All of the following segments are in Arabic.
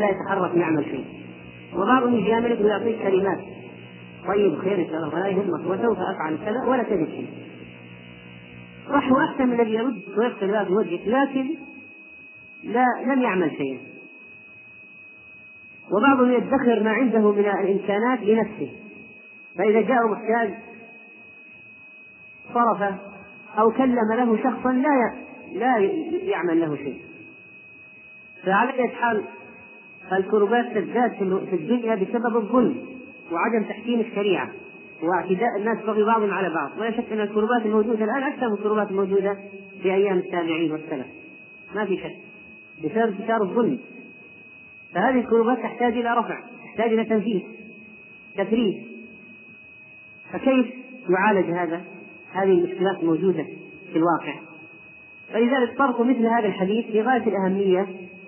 فلا يتحرك يعمل شيء. وبعضهم يجاملك ويعطيك كلمات. طيب خير إن شاء الله. ولا يهمك. وسوف أفعل كذا ولا تجد شيء. راح احسن من الذي يرد ويغسل باب وجهك لكن لا لم يعمل شيئا. وبعضهم يدخر ما عنده من الإمكانات لنفسه. فإذا جاء محتاج صرفه أو كلم له شخصا لا لا يعمل له شيء. فعلى حال الكربات تزداد في الدنيا بسبب الظلم وعدم تحكيم الشريعة واعتداء الناس بغي بعضهم على بعض. ولا شك أن الكربات الموجودة الآن أكثر من الكربات الموجودة في أيام التابعين والسلف. ما في شك. بسبب انتشار الظلم. فهذه الكربات تحتاج إلى رفع تحتاج إلى تنفيذ تفريج. فكيف يعالج هذا؟ هذه المشكلات الموجودة في الواقع. فلذلك طرق مثل هذا الحديث في غاية الأهمية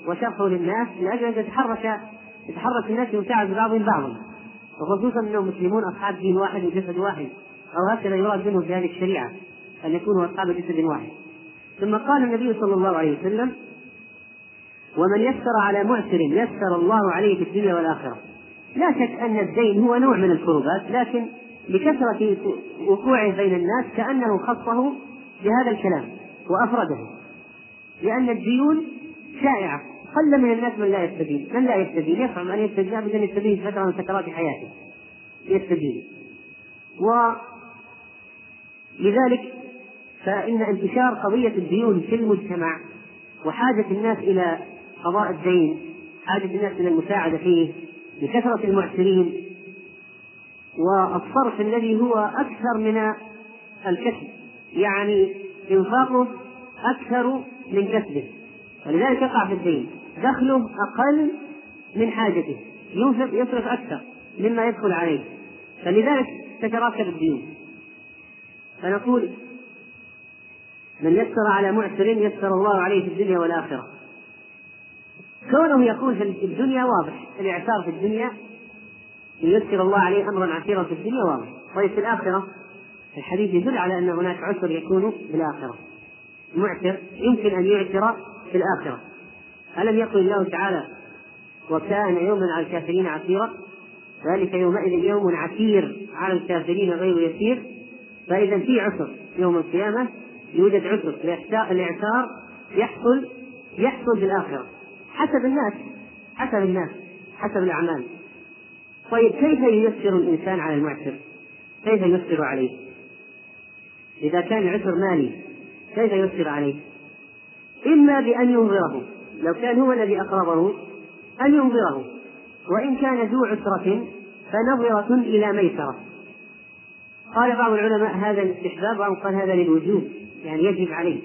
وشرحه للناس لأجل أن تتحرك يتحرك الناس لمساعدة بعضهم بعضا. وخصوصا أنهم مسلمون أصحاب دين واحد وجسد واحد. أو هكذا يراد منهم في هذه الشريعة أن يكونوا أصحاب جسد واحد. ثم قال النبي صلى الله عليه وسلم ومن يسر على معسر يسر الله عليه في الدنيا والآخرة. لا شك أن الدين هو نوع من الكربات لكن لكثرة وقوعه بين الناس كأنه خصه بهذا الكلام وأفرده. لأن الديون شائعة. قل من الناس من لا يستدين. من لا يستدين؟ يفهم أن يستدين أبدا يستدين فترة من سكرات حياته. يستدين. ولذلك فإن انتشار قضية الديون في المجتمع وحاجة الناس إلى قضاء الدين حاجة الناس إلى المساعدة فيه لكثرة المعسرين والصرف الذي هو أكثر من الكسب. يعني إنفاقه أكثر من كسبه. ولذلك يقع في الدين. دخله أقل من حاجته ينفق يصرف أكثر مما يدخل عليه. فلذلك تتراكب الديون فنقول من يسر على معسر يسر الله عليه في الدنيا والآخرة. كونه يقول في الدنيا واضح الإعسار في الدنيا ييسر الله عليه أمرا عسيرا في الدنيا واضح. طيب في الآخرة؟ الحديث يدل على أن هناك عسر يكون في الآخرة. معسر يمكن أن يعسر في الآخرة. ألم يقل الله تعالى وكان يوما على الكافرين عسيرا؟ ذلك يومئذ يوم عسير على الكافرين غير يسير. فإذا في عسر يوم القيامة يوجد عسر. الإعسار يحصل يحصل في الآخرة. حسب الناس. حسب الناس. حسب الأعمال. طيب كيف ييسر الإنسان على المعسر؟ كيف ييسر عليه؟ إذا كان عسر مالي كيف ييسر عليه؟ إما بأن ينظره. لو كان هو الذي أقرضه أن ينظره وإن كان ذو عسرة فنظرة إلى ميسرة. قال بعض العلماء هذا الاستحباب وأن قال هذا للوجوب يعني يجب عليه.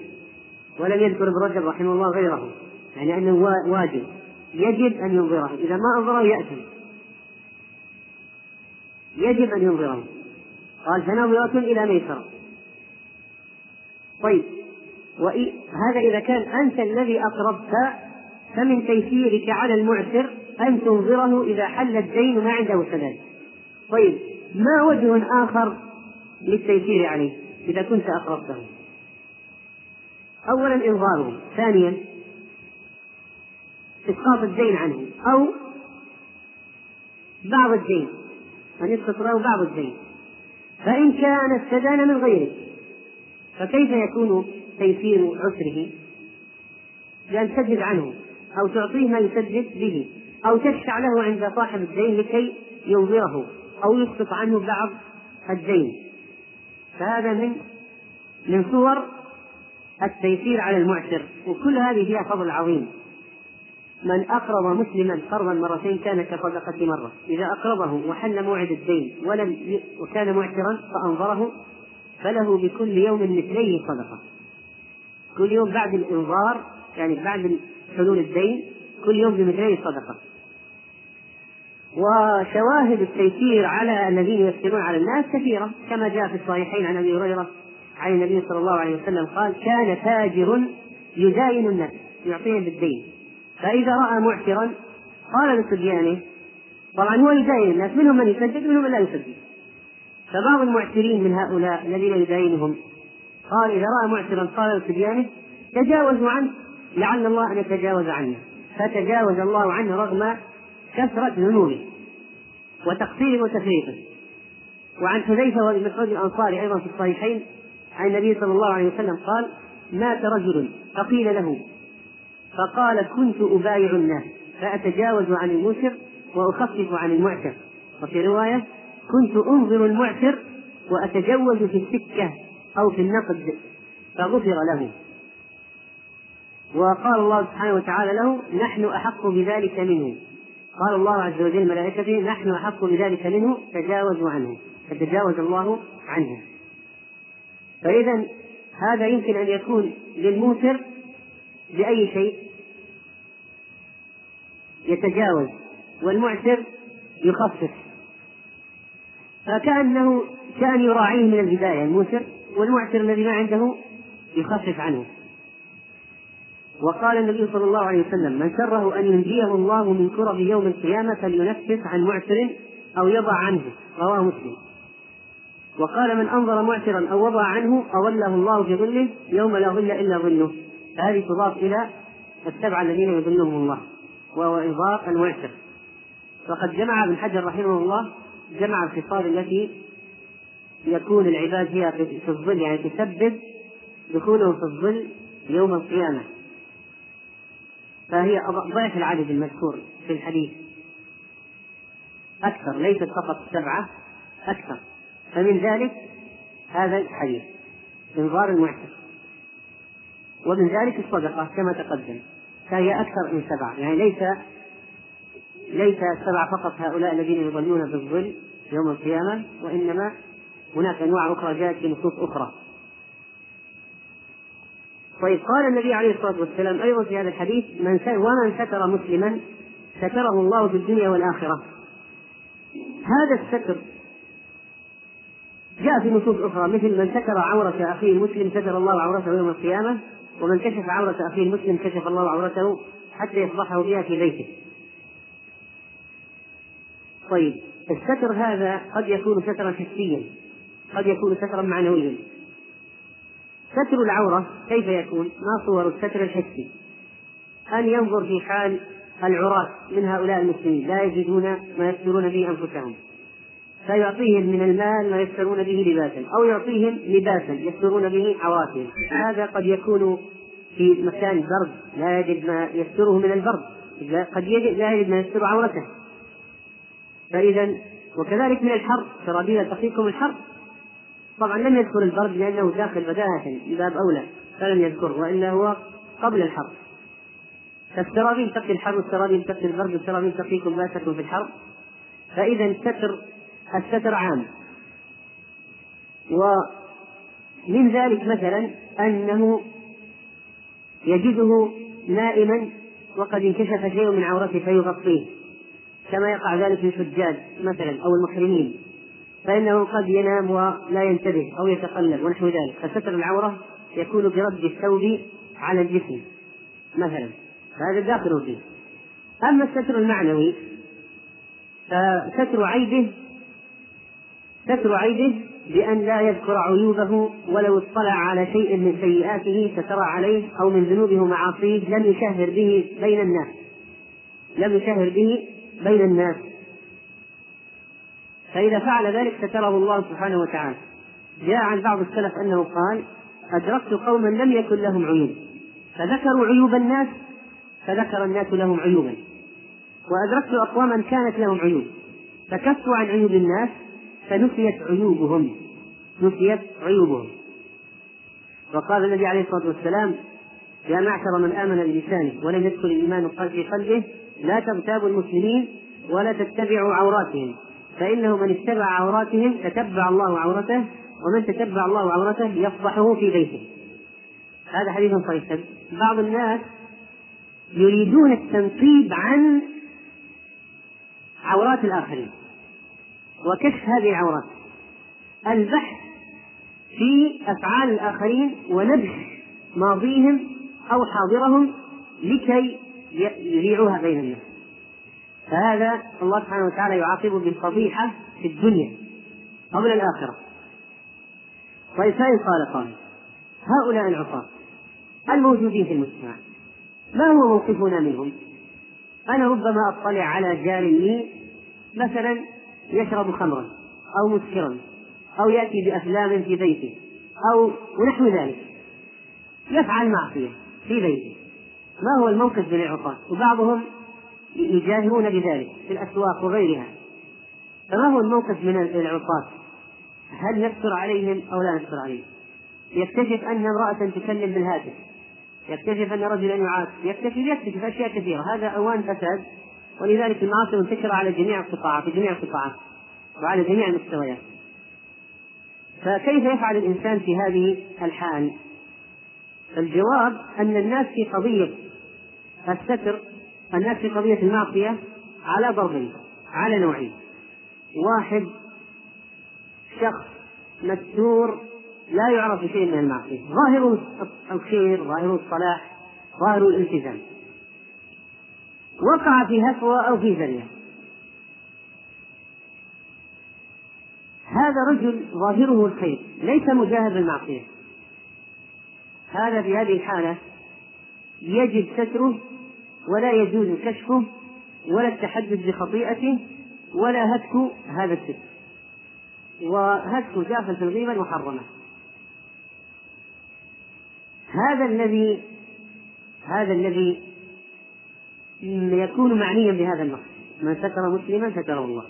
ولم يذكر ابن رجب رحمه الله غيره يعني أنه واجب. يجب أن ينظره. إذا ما أنظره يأتي. يجب أن ينظره. قال فنظرة إلى ميسرة. طيب وهذا إذا كان أنت الذي أقرضت فمن تيسيرك على المعسر أن تنظره إذا حل الدين ما عنده سداد طيب ما وجه آخر للتيسير عليه إذا كنت أقرضته؟ أولا إنظاره ثانيا إسقاط الدين عنه أو بعض الدين أن يسقط له بعض الدين. فإن كان استدان من غيره فكيف يكون تيسير عسره؟ بأن تسدد عنه أو تعطيه ما يسدد به أو تشفع له عند صاحب الدين لكي ينظره أو يسقط عنه بعض الدين. فهذا من من صور التيسير على المعسر وكل هذه فيها فضل عظيم. من أقرض مسلما قرضا مرتين كان كصدقة مرة. إذا أقرضه وحل موعد الدين ولم ي... وكان معسرا فأنظره فله بكل يوم مثليه صدقة. كل يوم بعد الإنظار يعني بعد حلول الدين كل يوم بمثليه صدقة. وشواهد التيسير على الذين يسرون على الناس كثيرة كما جاء في الصحيحين عن أبي هريرة عن النبي صلى الله عليه وسلم قال كان تاجر يداين الناس يعطيهم بالدين. فإذا رأى معسرا قال لصبيانه طبعا هو يداين الناس منهم من يسدد منهم من لا يسدد فبعض المعسرين من هؤلاء الذين يداينهم قال إذا رأى معسرا قال لصبيانه تجاوزوا عنه لعل الله أن يتجاوز عنه. فتجاوز الله عنه رغم كثرة ذنوبه وتقصيره وتفريطه. وعن حذيفة وابن مسعود الأنصاري أيضا في الصحيحين عن النبي صلى الله عليه وسلم قال مات رجل فقيل له فقال كنت أبايع الناس فأتجاوز عن الموسر وأخفف عن المعسر وفي رواية كنت أنظر المعسر وأتجوز في السكة أو في النقد فغفر له. وقال الله سبحانه وتعالى له نحن أحق بذلك منه. قال الله عز وجل ملائكته نحن أحق بذلك منه تجاوزوا عنه فتجاوز الله عنه. فإذا هذا يمكن أن يكون للموسر بأي شيء؟ يتجاوز والمعسر يخفف. فكأنه كأن يراعيه من البداية الموسر والمعسر الذي ما عنده يخفف عنه. وقال النبي صلى الله عليه وسلم من سره أن ينجيه الله من كرب يوم القيامة فلينفس عن معسر أو يضع عنه. رواه مسلم. وقال من أنظر معسرا أو وضع عنه أظله الله في ظله يوم لا ظل إلا ظله. هذه تضاف إلى السبعة الذين يظلهم الله وهو إنظار المعسر. وقد جمع ابن حجر رحمه الله جمع الخصال التي يكون العباد فيها في الظل يعني تسبب دخولهم في الظل يوم القيامة. فهي ضعف العدد المذكور في الحديث. أكثر ليست فقط سبعة أكثر. فمن ذلك هذا الحديث إنظار المعسر ومن ذلك الصدقة كما تقدم فهي أكثر من سبعة. يعني ليس ليس السبعة فقط هؤلاء الذين يظلون في الظل يوم القيامة وإنما هناك أنواع أخرى جاءت في نصوص أخرى. طيب قال النبي عليه الصلاة والسلام أيضا في هذا الحديث من ومن ستر مسلما ستره الله في الدنيا والآخرة. هذا الستر جاء في نصوص أخرى مثل من ستر عورة أخيه المسلم ستر الله عورته يوم القيامة ومن كشف عورة أخيه المسلم كشف الله عورته حتى يفضحه بها في بيته. طيب الستر هذا قد يكون سترا حسيا قد يكون سترا معنويا. ستر العورة كيف يكون؟ ما صور الستر الحسي. أن ينظر في حال العراة من هؤلاء المسلمين. لا يجدون ما يسترون به أنفسهم. فيعطيهم من المال ما يسترون به لباسا. أو يعطيهم لباسا يسترون به عوراتهم هذا قد يكون في مكان برد. لا يجد ما يستره من البرد. قد يجد لا يجد ما يستر عورته. فإذا وكذلك من الحر. سرابيل تقيكم الحر. طبعا لم يذكر البرد لأنه داخل بداهة من باب أولى فلم يذكره وإلا هو قبل الحر فالسرابيل تقي الحر والسرابيل تقي البرد والسرابيل تقيكم باسكم في الحر فإذا الستر الستر عام. ومن ذلك مثلا أنه يجده نائما وقد انكشف شيء من عورته فيغطيه كما يقع ذلك للحجاج مثلا أو المحرمين. فإنه قد ينام ولا ينتبه أو يتقلب ونحو ذلك. فستر العورة يكون برد الثوب على الجسم مثلا. هذا داخل فيه. أما الستر المعنوي فستر عيبه ستر عيبه بأن لا يذكر عيوبه ولو اطلع على شيء من سيئاته سترى عليه أو من ذنوبه ومعاصيه. لم يشهر به بين الناس. لم يشهر به بين الناس. فإذا فعل ذلك ستره الله سبحانه وتعالى. جاء عن بعض السلف أنه قال أدركت قوما لم يكن لهم عيوب. فذكروا عيوب الناس فذكر الناس لهم عيوبا. وأدركت أقواما كانت لهم عيوب. فكفوا عن عيوب الناس فنسيت عيوبهم. نسيت عيوبهم. وقال النبي عليه الصلاة والسلام يا معشر من آمن بلسانه ولم يدخل الإيمان في قلبه لا تغتابوا المسلمين ولا تتبعوا عوراتهم. فإنه من اتبع عوراتهم تتبع الله عورته ومن تتبع الله عورته يفضحه في بيته. هذا حديث صحيح. بعض الناس يريدون التنقيب عن عورات الآخرين وكشف هذه العورات. البحث في أفعال الآخرين ونبش ماضيهم أو حاضرهم لكي يذيعوها بين الناس. فهذا الله سبحانه وتعالى يعاقبه بالفضيحة في الدنيا قبل الآخرة. طيب فإن قال قائل هؤلاء العصاة الموجودين في المجتمع ما هو موقفنا منهم؟ أنا ربما أطلع على جار لي مثلا يشرب خمرا أو مسكرا أو يأتي بأفلام في بيته أو ونحو ذلك. يفعل معصية في بيته. ما هو الموقف من العصاة وبعضهم يجاهرون بذلك في الأسواق وغيرها. فما هو الموقف من العصاة؟ هل نستر عليهم أو لا نستر عليهم؟ يكتشف أن امرأة تكلم بالهاتف. يكتشف أن رجلا يعاق يكتشف يكتشف أشياء كثيرة. هذا أوان فساد. ولذلك المعاصي منتشرة على جميع القطاعات في جميع القطاعات. وعلى جميع المستويات. فكيف يفعل الإنسان في هذه الحال؟ الجواب أن الناس في قضية الستر الناس في قضية المعصية على ضربين على نوعين. واحد شخص مستور لا يعرف شيء من المعصية. ظاهر الخير ظاهر الصلاح ظاهر الالتزام. وقع في هفوة أو في زلة هذا رجل ظاهره الخير ليس مجاهد بالمعصية هذا في هذه الحالة يجب ستره ولا يجوز كشفه ولا التحدث بخطيئته ولا هتك هذا الستر وهتك جافة الغيبة محرمة. هذا الذي هذا الذي يكون معنيا بهذا النص. من ستر مسلما ستره الله.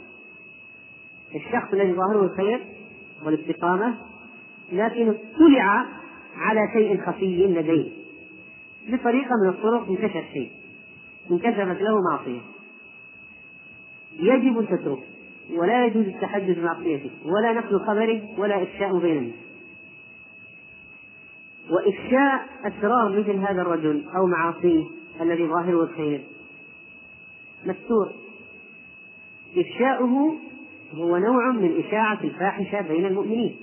الشخص الذي ظاهره الخير والاستقامة لكن اطلع على شيء خفي لديه. بطريقة من الطرق انكشف شيء. انكشفت له معصية. يجب ستره ولا يجوز التحدث بمعصيته ولا نقل خبره ولا إفشاء بين الناس وإفشاء أسرار مثل هذا الرجل أو معاصيه الذي ظاهره الخير. مستور. إفشاؤه هو نوع من إشاعة الفاحشة بين المؤمنين.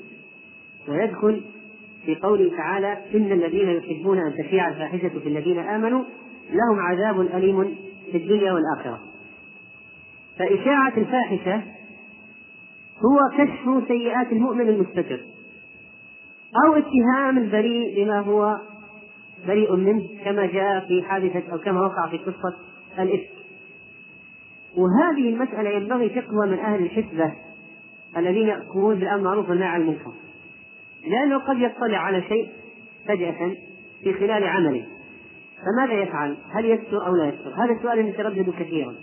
ويدخل في قوله تعالى إن الذين يحبون أن تشيع الفاحشة في الذين آمنوا لهم عذاب أليم في الدنيا والآخرة. فإشاعة الفاحشة هو كشف سيئات المؤمن المستتر أو اتهام البريء بما هو بريء منه كما جاء في حادثة أو كما وقع في قصة الإفك. وهذه المسألة ينبغي فقهها من أهل الحسبة الذين بالأمر بالمعروف والنهي عن المنكر. لأنه قد يطلع على شيء فجأة في خلال عمله. فماذا يفعل؟ هل يستر أو لا يستر؟ هذا السؤال يتردد كثيرا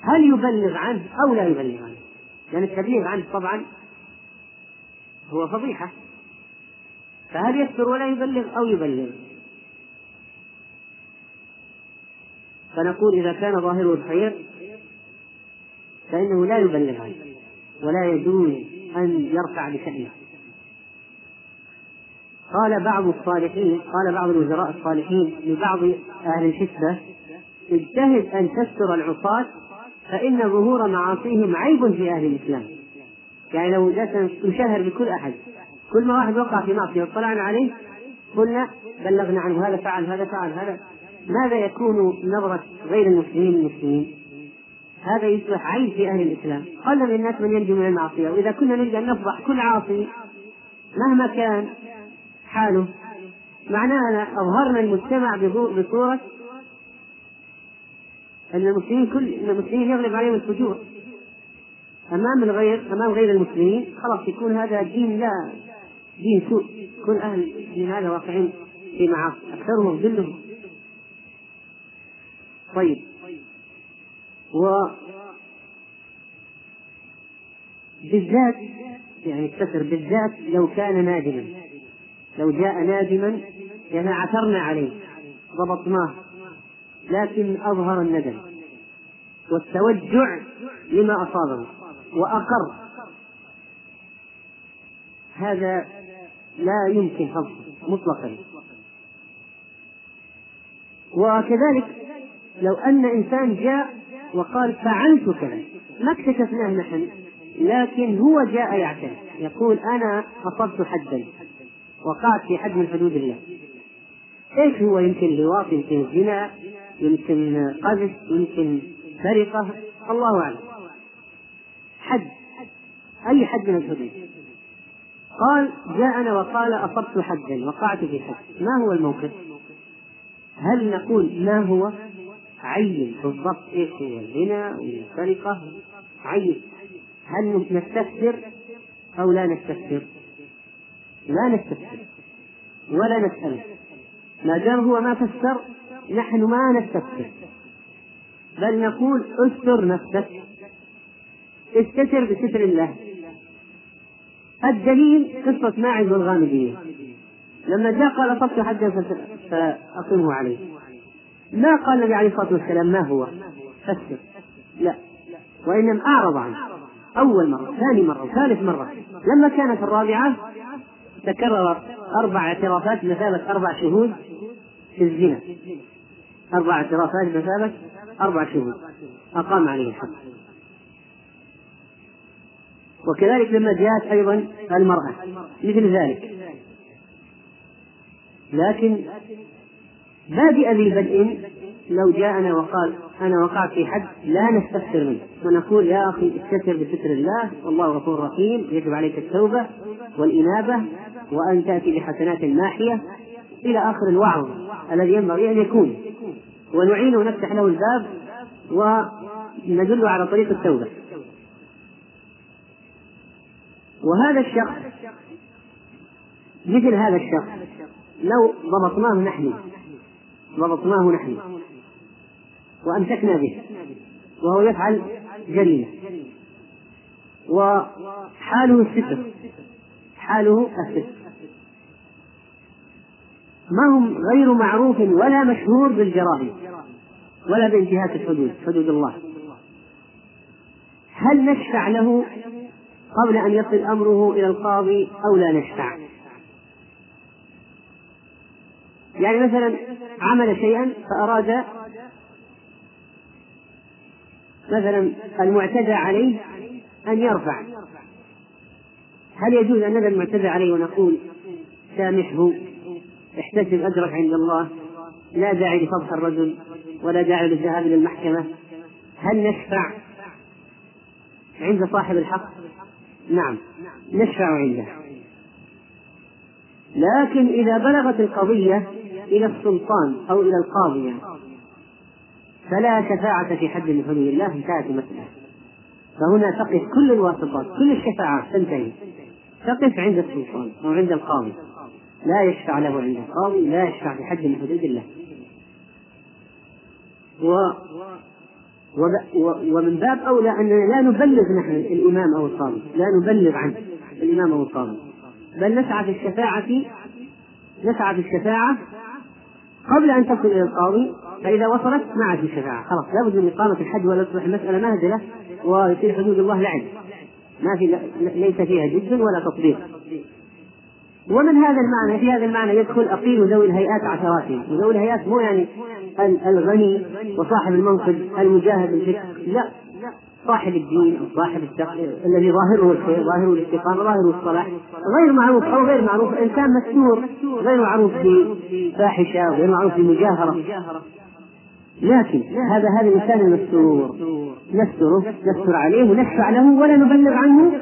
هل يبلغ عنه أو لا يبلغ عنه؟ لأن التبليغ عنه طبعا هو فضيحة فهل يستر ولا يبلغ أو يبلغ؟ فنقول إذا كان ظاهره الخير فإنه لا يبلغ عنه ولا يجوز أن يرفع بشأنه قال بعض الصالحين قال بعض الوزراء الصالحين لبعض أهل الحسبة اجتهد أن تستر العصاة فإن ظهور معاصيهم عيب في أهل الإسلام. يعني لو جلسنا نشهر بكل أحد كل ما واحد وقع في معصية واطلعنا عليه قلنا بلغنا عنه هذا فعل هذا فعل هذا. ماذا يكون نظرة غير المسلمين المسلمين؟ هذا يصبح عيب في أهل الإسلام. قل من الناس من ينجو من المعصية وإذا كنا نريد أن نفضح كل عاصي مهما كان حاله. معناها أظهرنا المجتمع بصورة أن المسلمين كل أن المسلمين يغلب عليهم الفجور. أمام الغير أمام غير المسلمين خلاص يكون هذا دين لا دين سوء. يكون أهل الدين هذا واقعين في معاصي أكثرهم ذلهم طيب. و بالذات يعني الكسر بالذات لو كان نادما. لو جاء نادما يعني عثرنا عليه ضبطناه. لكن أظهر الندم والتوجع لما أصابه وأقر. هذا لا يمكن حفظه مطلقا. وكذلك لو أن إنسان جاء وقال فعلت كذا ما اكتشفناه نحن لكن هو جاء يعترف يقول أنا أصبت حدا. وقعت في حد من حدود الله إيش هو؟ يمكن لواط يمكن زنا يمكن قذف يمكن سرقة. الله أعلم. حد. أي حد من الحدود؟ قال جاءنا وقال أصبت حدا وقعت في حد. ما هو الموقف؟ هل نقول ما هو؟ عين بالضبط إيش هو؟ الزنا والسرقة عين. هل نستفسر أو لا نستفسر؟ لا نستفسر ولا نسأله ما دام هو ما فسر نحن ما نستفسر. بل نقول استر نفسك. استتر بستر الله. الدليل قصة ماعز والغامدية لما جاء قال صبت حدا فأقمه عليه. ما قال النبي عليه الصلاة والسلام ما هو؟ فسر. لا. وإنما أعرض عنه. أول مرة ثاني مرة ثالث مرة. لما كانت الرابعة تكرر أربع اعترافات بمثابة أربع شهود في الزنا. أربع اعترافات بمثابة أربع شهود. أقام عليه الحد وكذلك لما جاءت أيضا المرأة مثل ذلك. لكن بادئ ذي بدء لو جاءنا وقال أنا وقعت في حد لا نستفسر منه. ونقول يا أخي استتر بستر الله والله غفور رحيم يجب عليك التوبة والإنابة وأن تأتي بحسنات ماحية إلى آخر الوعظ الذي ينبغي أن يكون. ونعينه ونفتح له الباب وندله على طريق التوبة. وهذا الشخص مثل هذا الشخص لو ضبطناه نحن ضبطناه نحن وأمسكنا به وهو يفعل جريمة. وحاله الستر حاله الستر. ما هم غير معروف ولا مشهور بالجرائم ولا بانتهاك الحدود حدود الله. هل نشفع له قبل أن يصل أمره إلى القاضي أو لا نشفع؟ يعني مثلا عمل شيئا فأراد مثلا المعتدى عليه أن يرفع. هل يجوز أن ندى المعتدى عليه ونقول سامحه؟ احتسب أجرك عند الله لا داعي لفضح الرجل ولا داعي للذهاب إلى المحكمة. هل نشفع عند صاحب الحق؟ نعم نشفع عنده. لكن إذا بلغت القضية إلى السلطان أو إلى القاضي يعني فلا شفاعة في حد من حدود الله انتهت المسألة. فهنا تقف كل الواسطات كل الشفاعات تنتهي. تقف عند السلطان أو عند القاضي. لا يشفع له عند القاضي لا يشفع في حد من حدود الله. و ومن باب أولى أننا لا نبلغ نحن الإمام أو القاضي لا نبلغ عنه الإمام أو القاضي. بل نسعى في الشفاعة نسعى في الشفاعة قبل أن تصل إلى القاضي فإذا وصلت ما عاد الشفاعة. خلاص لابد من إقامة الحد ولا تصبح المسألة مهزلة ويصير حدود الله لعب. ما في ليس فيها جد ولا تطبيق. ومن هذا المعنى في هذا المعنى يدخل أقيل ذوي الهيئات عشراتهم وذوي الهيئات مو يعني الغني وصاحب المنصب المجاهد بالفكر لا. صاحب الدين أو صاحب الذي ظاهره الخير ظاهره الاستقامة ظاهره الصلاح. غير معروف أو غير معروف إنسان مستور غير معروف بفاحشة غير معروف بمجاهرة. لكن هذا هذا الإنسان المستور. نستره نستر عليه ونشفع له ولا نبلغ عنه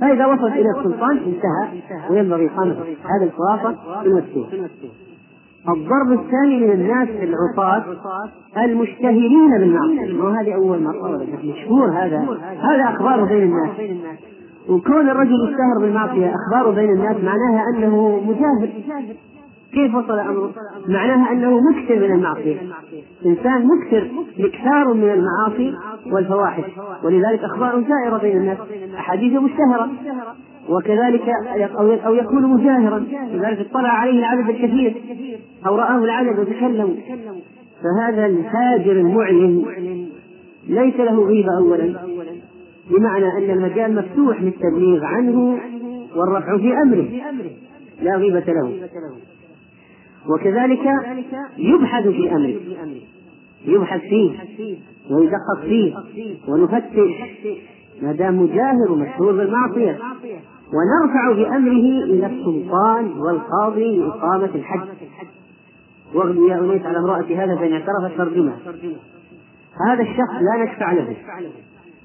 فإذا وصلت إلى السلطان انتهى. وينبغي إقامة هذا الخلاصة المستور الضرب الثاني من الناس العصاة المشتهرين بالمعصية وهذه أول مرة؟ مشهور هذا. هذا أخبار بين الناس. وكون الرجل يشتهر بالمعصية أخباره بين الناس معناها أنه مجاهد. كيف وصل أمره؟ معناها أنه مكثر من المعصية. إنسان مكثر مكثار من المعاصي والفواحش. ولذلك أخبار سائرة بين الناس. أحاديث مشتهرة. وكذلك أو يكون مجاهرا. لذلك اطلع عليه العدد الكثير. أو رآه العدد وتكلموا فهذا الفاجر المعلن ليس له غيبة أولا. بمعنى أن المجال مفتوح للتبليغ عنه والرفع في أمره. لا غيبة له. وكذلك يبحث في أمره. يبحث فيه ويدقق فيه ونفتش ما دام مجاهر ومشهور بالمعصية. ونرفع بأمره إلى السلطان والقاضي لإقامة الحج. واغد يا أنيس على امرأة هذا فإن اعترفت فارجمها. هذا الشخص لا نشفع له.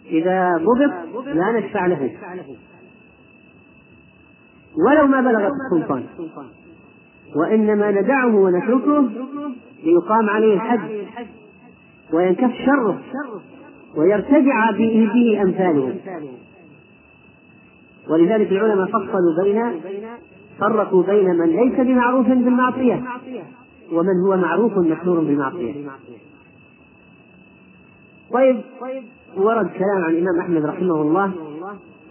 إذا ضبط لا نشفع له. ولو ما بلغت السلطان. وإنما ندعه ونتركه ليقام عليه الحد وينكف شره ويرتجع به أمثاله. ولذلك العلماء فصلوا بين فرقوا بين من ليس بمعروف بالمعصية ومن هو معروف مشهور بالمعصية. طيب ورد كلام عن الإمام أحمد رحمه الله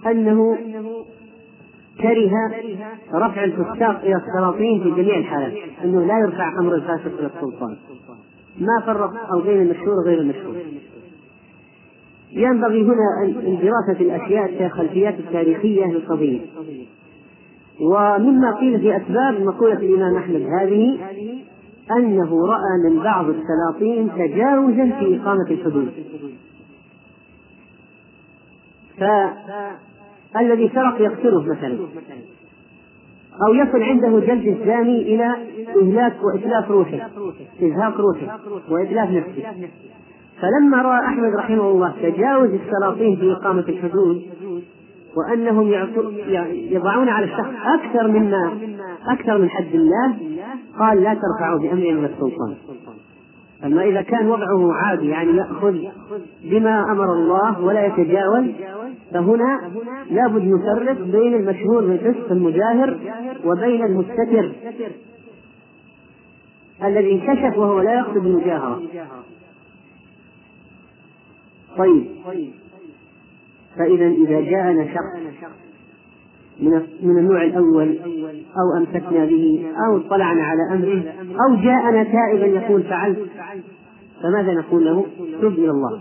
أنه كره رفع الفساق إلى السلاطين في جميع الحالات أنه لا يرفع أمر الفاسق إلى السلطان. ما فرق أو بين المشهور وغير المشهور. ينبغي هنا دراسة الأشياء الخلفيات التاريخية للقضية. ومما قيل في أسباب مقولة الإمام أحمد هذه أنه رأى من بعض السلاطين تجاوزا في إقامة الحدود. فالذي سرق يقتله مثلا. أو يصل عنده جلد الزاني إلى إهلاك وإتلاف روحه إزهاق روحه وإتلاف نفسه. فلما رأى أحمد رحمه الله تجاوز السلاطين في إقامة الحدود وأنهم يضعون على الشخص أكثر مما أكثر من حد الله قال لا ترفعوا بأمر إلى السلطان. أما إذا كان وضعه عادي يعني يأخذ بما أمر الله ولا يتجاوز فهنا لابد نفرق بين المشهور بالفسق المجاهر وبين المستتر الذي انكشف وهو لا يقصد المجاهرة. طيب. فإذا إذا جاءنا شخص من من النوع الأول أو أمسكنا به أو اطلعنا على أمره أو جاءنا تائبا يقول فعلت. فماذا نقول له؟ تب إلى الله.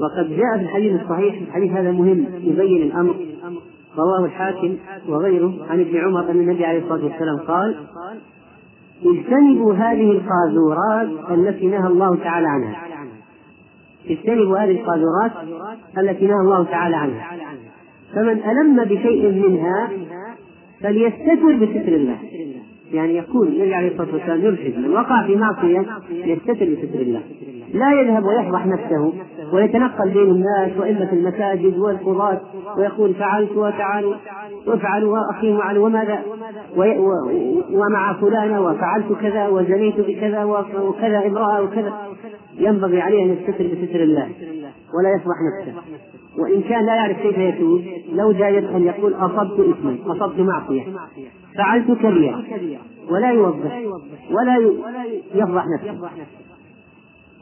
وقد جاء في الحديث الصحيح الحديث هذا مهم يبين الأمر. رواه الحاكم وغيره عن ابن عمر أن النبي عليه الصلاة والسلام قال اجتنبوا هذه القاذورات التي نهى الله تعالى عنها. اجتنبوا هذه القاذورات التي نهى الله تعالى عنها. فمن ألم بشيء منها فليستتر بستر الله. يعني يقول النبي عليه الصلاة والسلام يرشد من وقع في معصية يستتر بستر الله. لا يذهب ويفضح نفسه ويتنقل بين الناس وإما في المساجد والقضاة ويقول فعلت وتعالوا وافعلوا واخي وعلى وماذا؟ ومع فلانة وفعلت كذا وزنيت بكذا وكذا امرأة وكذا. ينبغي عليه أن يستتر بستر الله ولا يفضح نفسه. وإن كان لا يعرف كيف يتوب لو جاء يدخل يقول أصبت إثما أصبت معصية. فعلت كبيرة ولا يوضح ولا يفضح نفسه.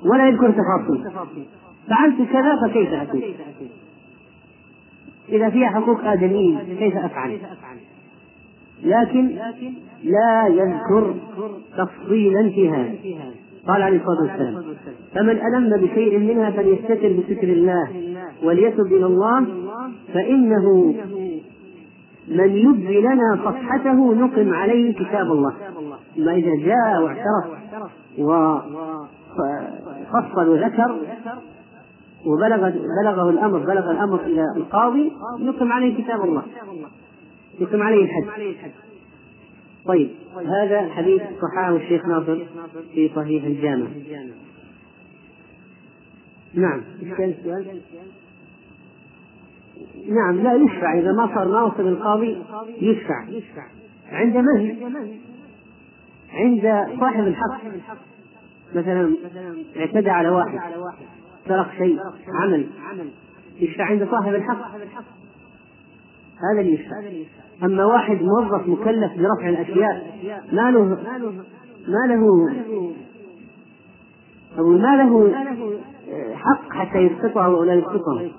ولا يذكر تفاصيل فعلت كذا فكيف أتوب إذا فيها حقوق آدميين كيف أفعل؟ لكن لا يذكر تفصيلا في هذا. قال عليه الصلاة والسلام فمن ألم بشيء منها فليستتر بستر الله. وليتب إلى الله فإنه من يبدي لنا صفحته نقم عليه كتاب الله. ما إذا جاء واعترف وفصل وذكر وبلغ بلغه الأمر بلغ الأمر إلى القاضي نقم عليه كتاب الله. يقم عليه الحد طيب هذا الحديث صححه الشيخ ناصر في صحيح الجامع. نعم السؤال؟ نعم لا يشفع. إذا ما صار ناصر القاضي يشفع. عند من؟ عند صاحب الحق. مثلا اعتدى على واحد سرق شيء عمل يشفع عند صاحب الحق. هذا اللي يشفع. أما واحد موظف مكلف برفع الأشياء ما له ما له أو ما له حق حتى يسقطها أو لا يسقطها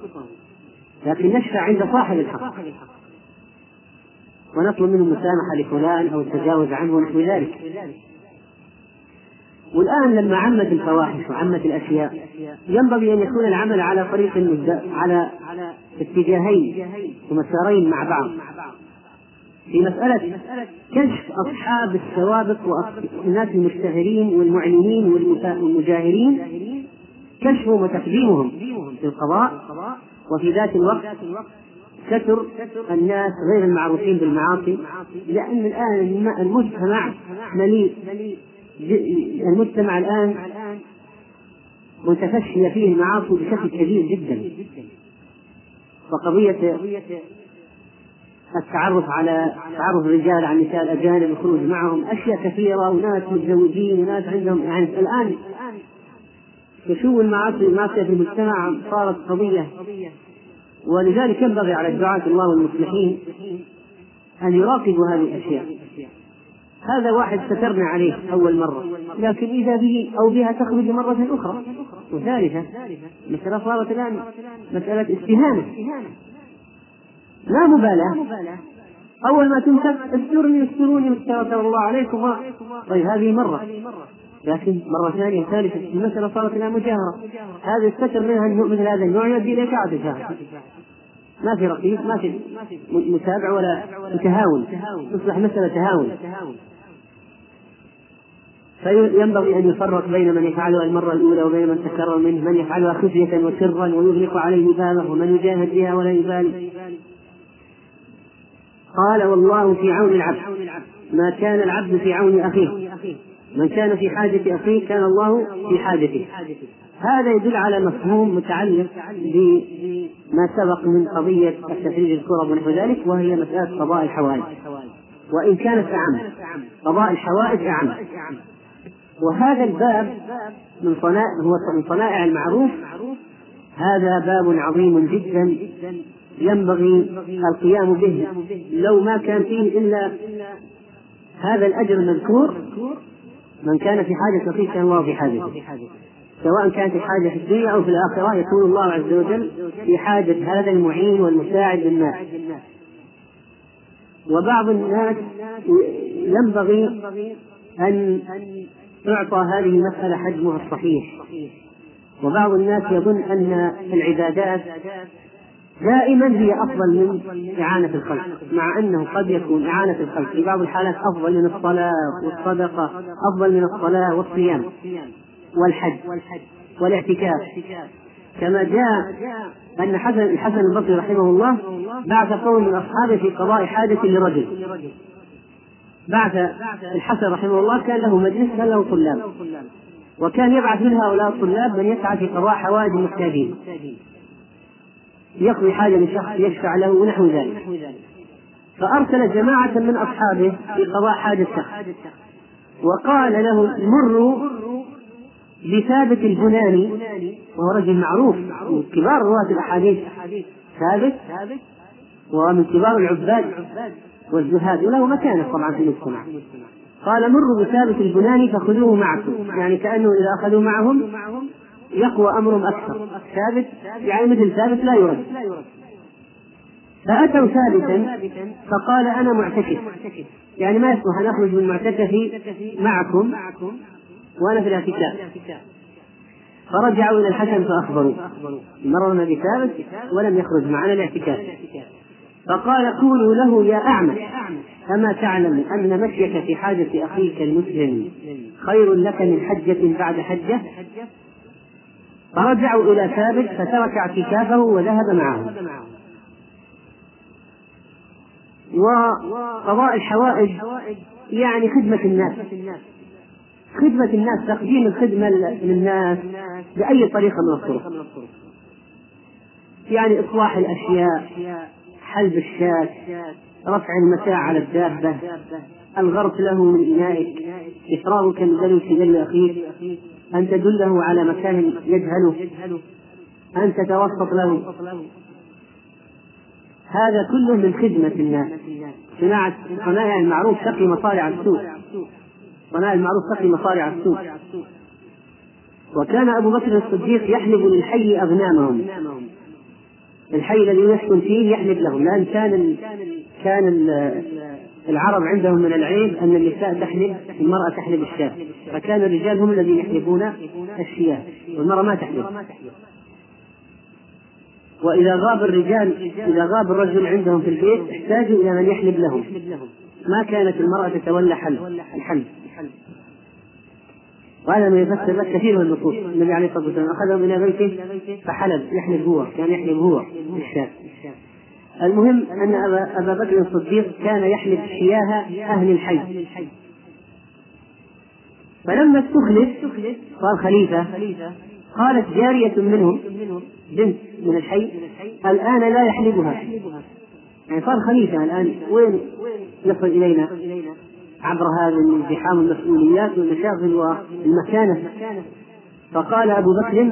لكن نشفع عند صاحب الحق. ونطلب منه المسامحة لفلان أو التجاوز عنه ونحو ذلك. والآن لما عمت الفواحش وعمت الأشياء ينبغي أن يكون العمل على طريق على اتجاهين ومسارين مع بعض. في مسألة كشف أصحاب السوابق والناس المشتهرين والمعلنين والمجاهرين كشفهم وتقديمهم في القضاء. وفي ذات الوقت ستر الناس غير المعروفين بالمعاصي لأن الآن المجتمع مليء المجتمع الآن متفشية فيه المعاصي بشكل كبير جدا. فقضية التعرف على تعرف الرجال على النساء الأجانب الخروج معهم أشياء كثيرة وناس متزوجين وناس عندهم يعني الآن فشو المعاصي في المجتمع صارت قضية. ولذلك ينبغي على الدعاة الله والمصلحين أن يراقبوا هذه الأشياء. هذا واحد سترنا عليه أول مرة. لكن إذا به أو بها تخرج مرة أخرى. وثالثة مسألة صارت الآن مسألة استهانة. لا مبالاة. أول ما تمسك استرني استروني استغفر الله عليكم. طيب هذه مرة. لكن مرة ثانية ثالثة المسألة صارت الآن مجاهرة. هذا الستر منها مثل هذا النوع يؤدي إلى إشاعة ما في رقيب ما في متابع ولا تهاون. تصبح مسألة تهاون. فينبغي أن يفرق بين من يفعلها المرة الأولى وبين من تكرر منه من يفعلها خفية وسرا ويغلق عليه بابه ومن يجاهد بها ولا يبالي. قال والله في عون العبد ما كان العبد في عون أخيه. من كان في حاجة أخيه كان الله في حاجته. هذا يدل على مفهوم متعلق بما سبق من قضية التفريج الكرب ونحو ذلك وهي مسألة قضاء الحوائج. وإن كانت أعم قضاء الحوائج أعم. وهذا الباب من صنائع هو من صنائع المعروف. هذا باب عظيم جدا ينبغي القيام به لو ما كان فيه إلا هذا الأجر المذكور. من كان في حاجة أخيه كان الله في حاجته. سواء كانت الحاجة في الدنيا أو في الآخرة يكون الله عز وجل في حاجة هذا المعين والمساعد للناس. وبعض الناس ينبغي أن تعطى هذه المسألة حجمها الصحيح. وبعض الناس يظن أن العبادات دائما هي أفضل من إعانة الخلق مع أنه قد يكون إعانة الخلق في بعض الحالات أفضل من الصلاة والصدقة أفضل من الصلاة والصيام والحج والاعتكاف. كما جاء أن حسن الحسن البصري رحمه الله بعث قوم من أصحابه في قضاء حاجة لرجل. بعث الحسن رحمه الله كان له مجلس كان له طلاب. وكان يبعث من هؤلاء الطلاب من يسعى في قضاء حوائج المحتاجين يقضي حاجة لشخص يشفع له ونحو ذلك. فأرسل جماعة من أصحابه في قضاء حاجة شخص وقال له مروا بثابت البناني وهو رجل معروف من كبار رواة الأحاديث. ثابت ومن كبار العباد والزهاد وله مكانة طبعا في المجتمع. قال مروا بثابت البناني فخذوه معكم. يعني كأنه إذا أخذوا معهم يقوى أمرهم أكثر. ثابت؟ يعني مثل ثابت لا يرد. فأتوا ثابتا فقال أنا معتكف. يعني ما يصلح أن أخرج من معتكفي معكم وأنا في الاعتكاف. فرجعوا إلى الحسن فأخبروا. مررنا بثابت ولم يخرج معنا الاعتكاف. فقال قولوا له يا أعمى أما تعلم أن مشيك في حاجة أخيك المسلم خير لك من حجة بعد حجة؟ فرجعوا إلى ثابت فترك اعتكافه وذهب معه. وقضاء الحوائج يعني خدمة الناس. خدمة الناس تقديم الخدمة للناس بأي طريقة من الطرق. يعني إصلاح الأشياء حلب الشاة رفع المتاع على الدابة. الغرس له من إنائك. إفراغك من دلو في أخيك. أن تدله على مكان يجهله أن تتوسط له. هذا كله من خدمة الناس. صناعة صنايع المعروف تقي مصارع السوء صنايع المعروف تقي مصارع السوء وكان أبو بكر الصديق يحلب للحي أغنامهم. الحي الذي يسكن فيه يحلب لهم. لأن كان كان العرب عندهم من العيب أن النساء تحلب المرأة تحلب الشاة. فكان الرجال هم الذين يحلبون الشياة والمرأة ما تحلب. وإذا غاب الرجال إذا غاب الرجل عندهم في البيت احتاجوا إلى من يحلب لهم. ما كانت المرأة تتولى حلب الحلب وهذا ما يفسر لك كثير من النصوص. النبي عليه الصلاة والسلام أخذهم إلى بيته فحلب يحلب هو كان يحلب هو الشاة. المهم ابا أبا بكر الصديق كان يحلب شياه أهل الحي. فلما استخلف صار خليفة قالت جارية منهم بنت من الحي الآن لا يحلبها يعني صار خليفة الآن. وين يصل إلينا؟ عبر هذا الازدحام المسؤوليات والمشاغل والمكانة. فقال أبو بكر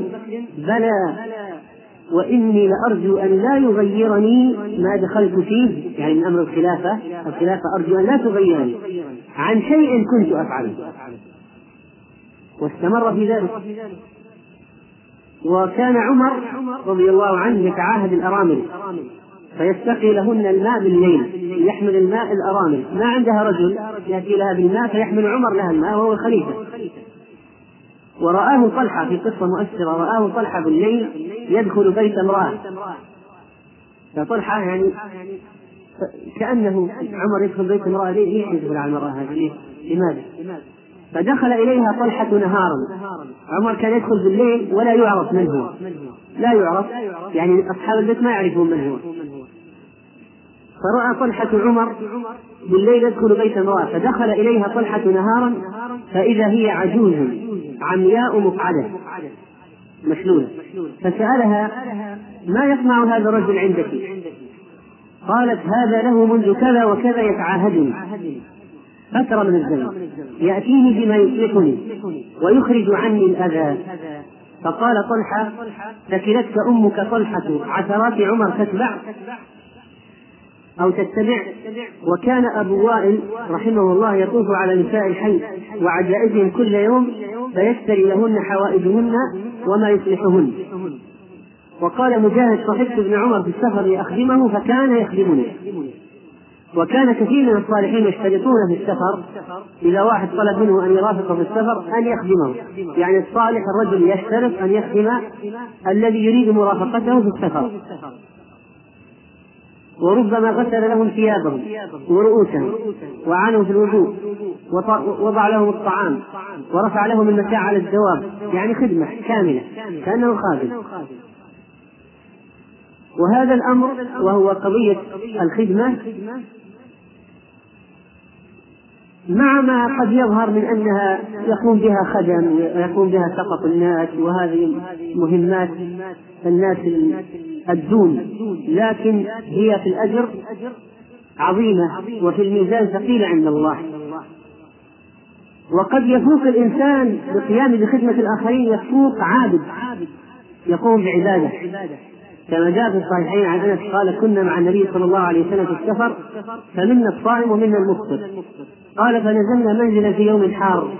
بلى. وإني لأرجو أن لا يغيرني ما دخلت فيه يعني من أمر الخلافة الخلافة أرجو أن لا تغيرني. عن شيء كنت أفعله. واستمر في ذلك. وكان عمر رضي الله عنه يتعاهد الأرامل. فيستقي لهن الماء بالليل يحمل الماء الأرامل. ما عندها رجل يأتي لها بالماء فيحمل عمر لها الماء وهو الخليفة. ورآه طلحة في قصة مؤثرة رآه طلحة بالليل يدخل بيت امرأة. فطلحة يعني كأنه عمر يدخل بيت امرأة ليه يدخل على المرأة هذه؟ لماذا؟ فدخل إليها طلحة نهارا. عمر كان يدخل بالليل ولا يعرف من هو. لا يعرف. يعني أصحاب البيت ما يعرفون من هو. فرأى طلحة عمر بالليل يدخل بيت امرأة فدخل إليها طلحة نهارا فإذا هي عجوز عمياء مقعدة مشلولة. فسألها ما يصنع هذا الرجل عندك؟ قالت هذا له منذ كذا وكذا يتعاهدني. فترة من الزمن يأتيني بما يصلحني ويخرج عني الأذى. فقال طلحة ثكلتك أمك طلحة عثرات عمر تتبع أو تتبع. وكان أبو وائل رحمه الله يطوف على نساء الحي وعجائزهم كل يوم فيشتري لهن حوائجهن وما يصلحهن. وقال مجاهد صحبت ابن عمر في السفر لأخدمه فكان يخدمني. وكان كثير من الصالحين يشترطون في السفر إذا واحد طلب منه أن يرافقه في السفر أن يخدمه. يعني الصالح الرجل يشترط أن يخدم الذي يريد مرافقته في السفر. وربما غسل لهم ثيابهم ورؤوسهم وعانوا في الوضوء ووضع لهم الطعام ورفع لهم المتاع على الدواب يعني خدمة كاملة كأنه خادم. وهذا الأمر وهو قضية الخدمة مع ما قد يظهر من أنها يقوم بها خدم ويقوم بها سقط الناس وهذه مهمات الناس الدون لكن هي في الأجر عظيمة وفي الميزان ثقيلة عند الله. وقد يفوق الإنسان بقيام بخدمة الآخرين يفوق عابد يقوم بعبادة. كما جاء في الصحيحين عن أنس قال كنا مع النبي صلى الله عليه وسلم في السفر فمنا الصائم ومنا المفطر. قال فنزلنا منزلا في يوم حار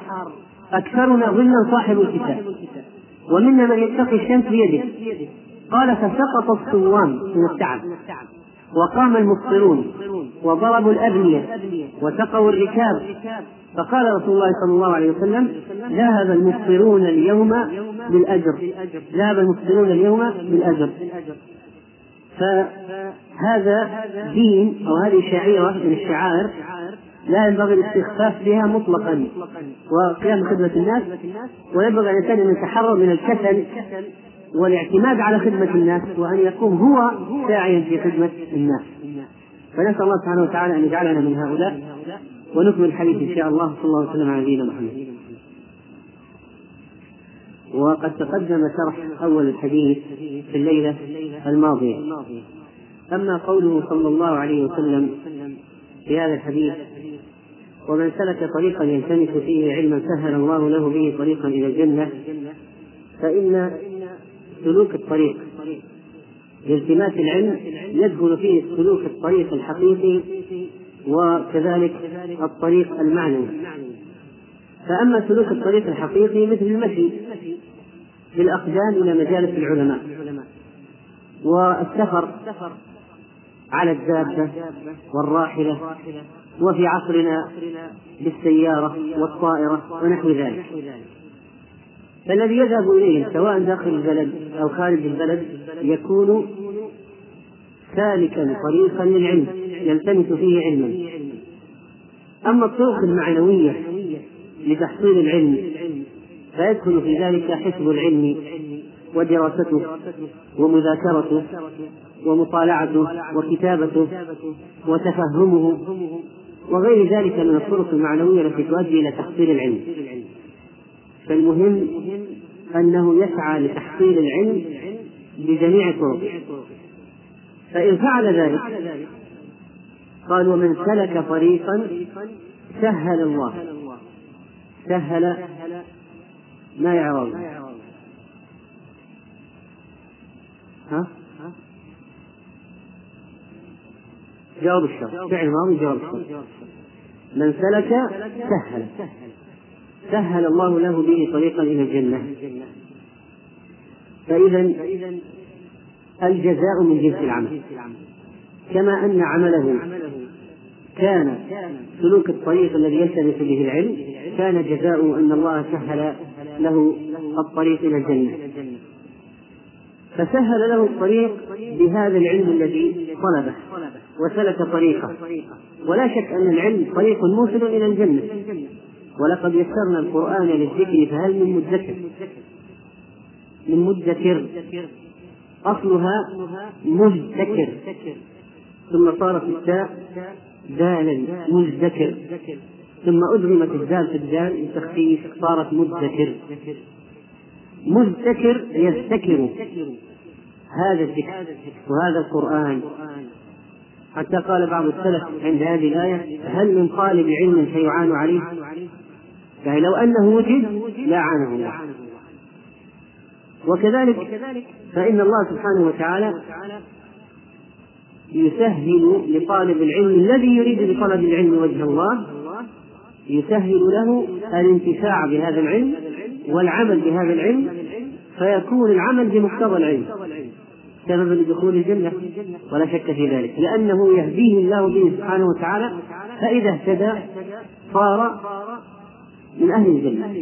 أكثرنا ظلا صاحب الكتاب ومنا من يتقي الشمس بيده. قال فسقط الصوام من التعب وقام المفطرون وضربوا الأبنية وسقوا الركاب. فقال رسول الله صلى الله عليه وسلم ذهب المفطرون اليوم بالأجر. ذهب المفطرون اليوم بالأجر. فهذا دين أو هذه شعيرة من الشعائر لا ينبغي الاستخفاف بها مطلقا. وقيام خدمة الناس وينبغي على الإنسان أن يتحرر من الكسل. والاعتماد على خدمة الناس وأن يقوم هو ساعيا في خدمة الناس. فنسأل الله سبحانه وتعالى أن يجعلنا من هؤلاء ونكمل الحديث إن شاء الله صلى الله وسلم على نبينا محمد. وقد تقدم شرح أول الحديث في الليلة الماضية. أما قوله صلى الله عليه وسلم في هذا الحديث ومن سلك طريقا يلتمس فيه علما سهل الله له به طريقا إلى الجنة فإن سلوك الطريق. لالتماس العلم يدخل فيه سلوك الطريق الحقيقي وكذلك الطريق المعنوي فأما سلوك الطريق الحقيقي مثل المشي بالأقدام إلى مجالس العلماء والسفر على الدابة والراحلة وفي عصرنا بالسيارة والطائرة ونحو ذلك. فالذي يذهب إليه سواء داخل البلد أو خارج البلد يكون سالكا طريقا للعلم يلتمس فيه علما. أما الطرق المعنوية لتحصيل العلم فيدخل في ذلك حفظ العلم ودراسته ومذاكرته ومطالعته وكتابته وتفهمه وغير ذلك من الطرق المعنوية التي تؤدي إلى تحصيل العلم. فالمهم أنه يسعى لتحصيل العلم بجميع طرقه فإن فعل ذلك قال ومن سلك طريقا سهل الله. سهل ما يعرض. ها؟ جواب الشر فعل ماضي جواب الشر من سلك سهل. سهل الله له به طريقا إلى الجنة. فإذا الجزاء من جنس العمل. كما أن عمله كان سلوك الطريق الذي يلتمس به العلم كان جزاؤه أن الله سهل له الطريق إلى الجنة. فسهل له الطريق بهذا العلم الذي طلبه وسلك طريقه. ولا شك أن العلم طريق موصل إلى الجنة. ولقد يسرنا القرآن للذكر فهل من مدكر؟ من مدكر. أصلها مزدكر. ثم صارت التاء دالا مزدكر. ثم أدغمت الدال في الدال لتخفيف صارت مدكر. مزدكر يذتكر هذا الذكر وهذا القرآن. حتى قال بعض السلف عند هذه الآية هل من طالب علم سيعان عليه؟ يعني لو أنه وجد لعانه الله. وكذلك فإن الله سبحانه وتعالى يسهل لطالب العلم الذي يريد بطلب العلم وجه الله يسهل له الانتفاع بهذا العلم والعمل بهذا العلم فيكون العمل بمقتضى العلم سببا لدخول الجنة. ولا شك في ذلك. لأنه يهديه الله به سبحانه وتعالى فإذا اهتدى صار من أهل الجنة.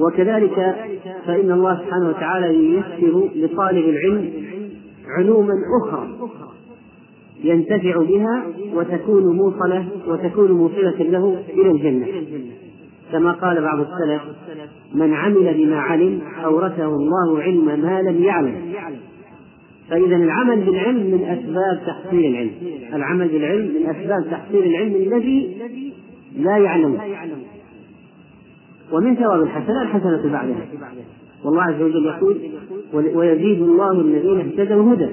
وكذلك فإن الله سبحانه وتعالى ييسر لطالب العلم علوما أخرى ينتفع بها وتكون موصلة وتكون موصلة له إلى الجنة. كما قال بعض السلف من عمل بما علم أورثه الله علم ما لم يعلم. فإذا العمل بالعلم من أسباب تحصيل العلم. العمل بالعلم من أسباب تحصيل العلم الذي لا يعلم. ومن ثواب الحسنة الحسنة بعدها. والله عز وجل يقول ويزيد الله الذين اهتدوا هدى.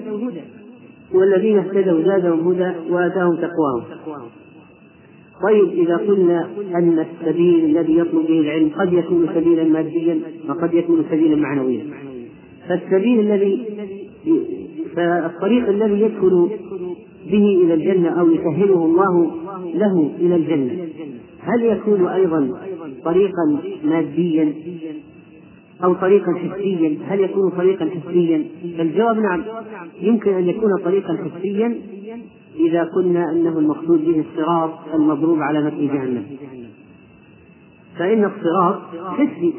والذين اهتدوا زادهم هدى وآتاهم تقواهم. طيب إذا قلنا أن السبيل الذي يطلب به العلم قد يكون سبيلا ماديا وقد يكون سبيلا معنويا. فالسبيل الذي فالطريق الذي يدخل به إلى الجنة أو يسهله الله له إلى الجنة. هل يكون أيضا طريقا ماديا أو طريقا حسيا هل يكون طريقا حسيا الجواب نعم. يمكن أن يكون طريقا حسيا إذا قلنا أنه المقصود به الصراط المضروب على متن جهنم. فإن الصراط حسي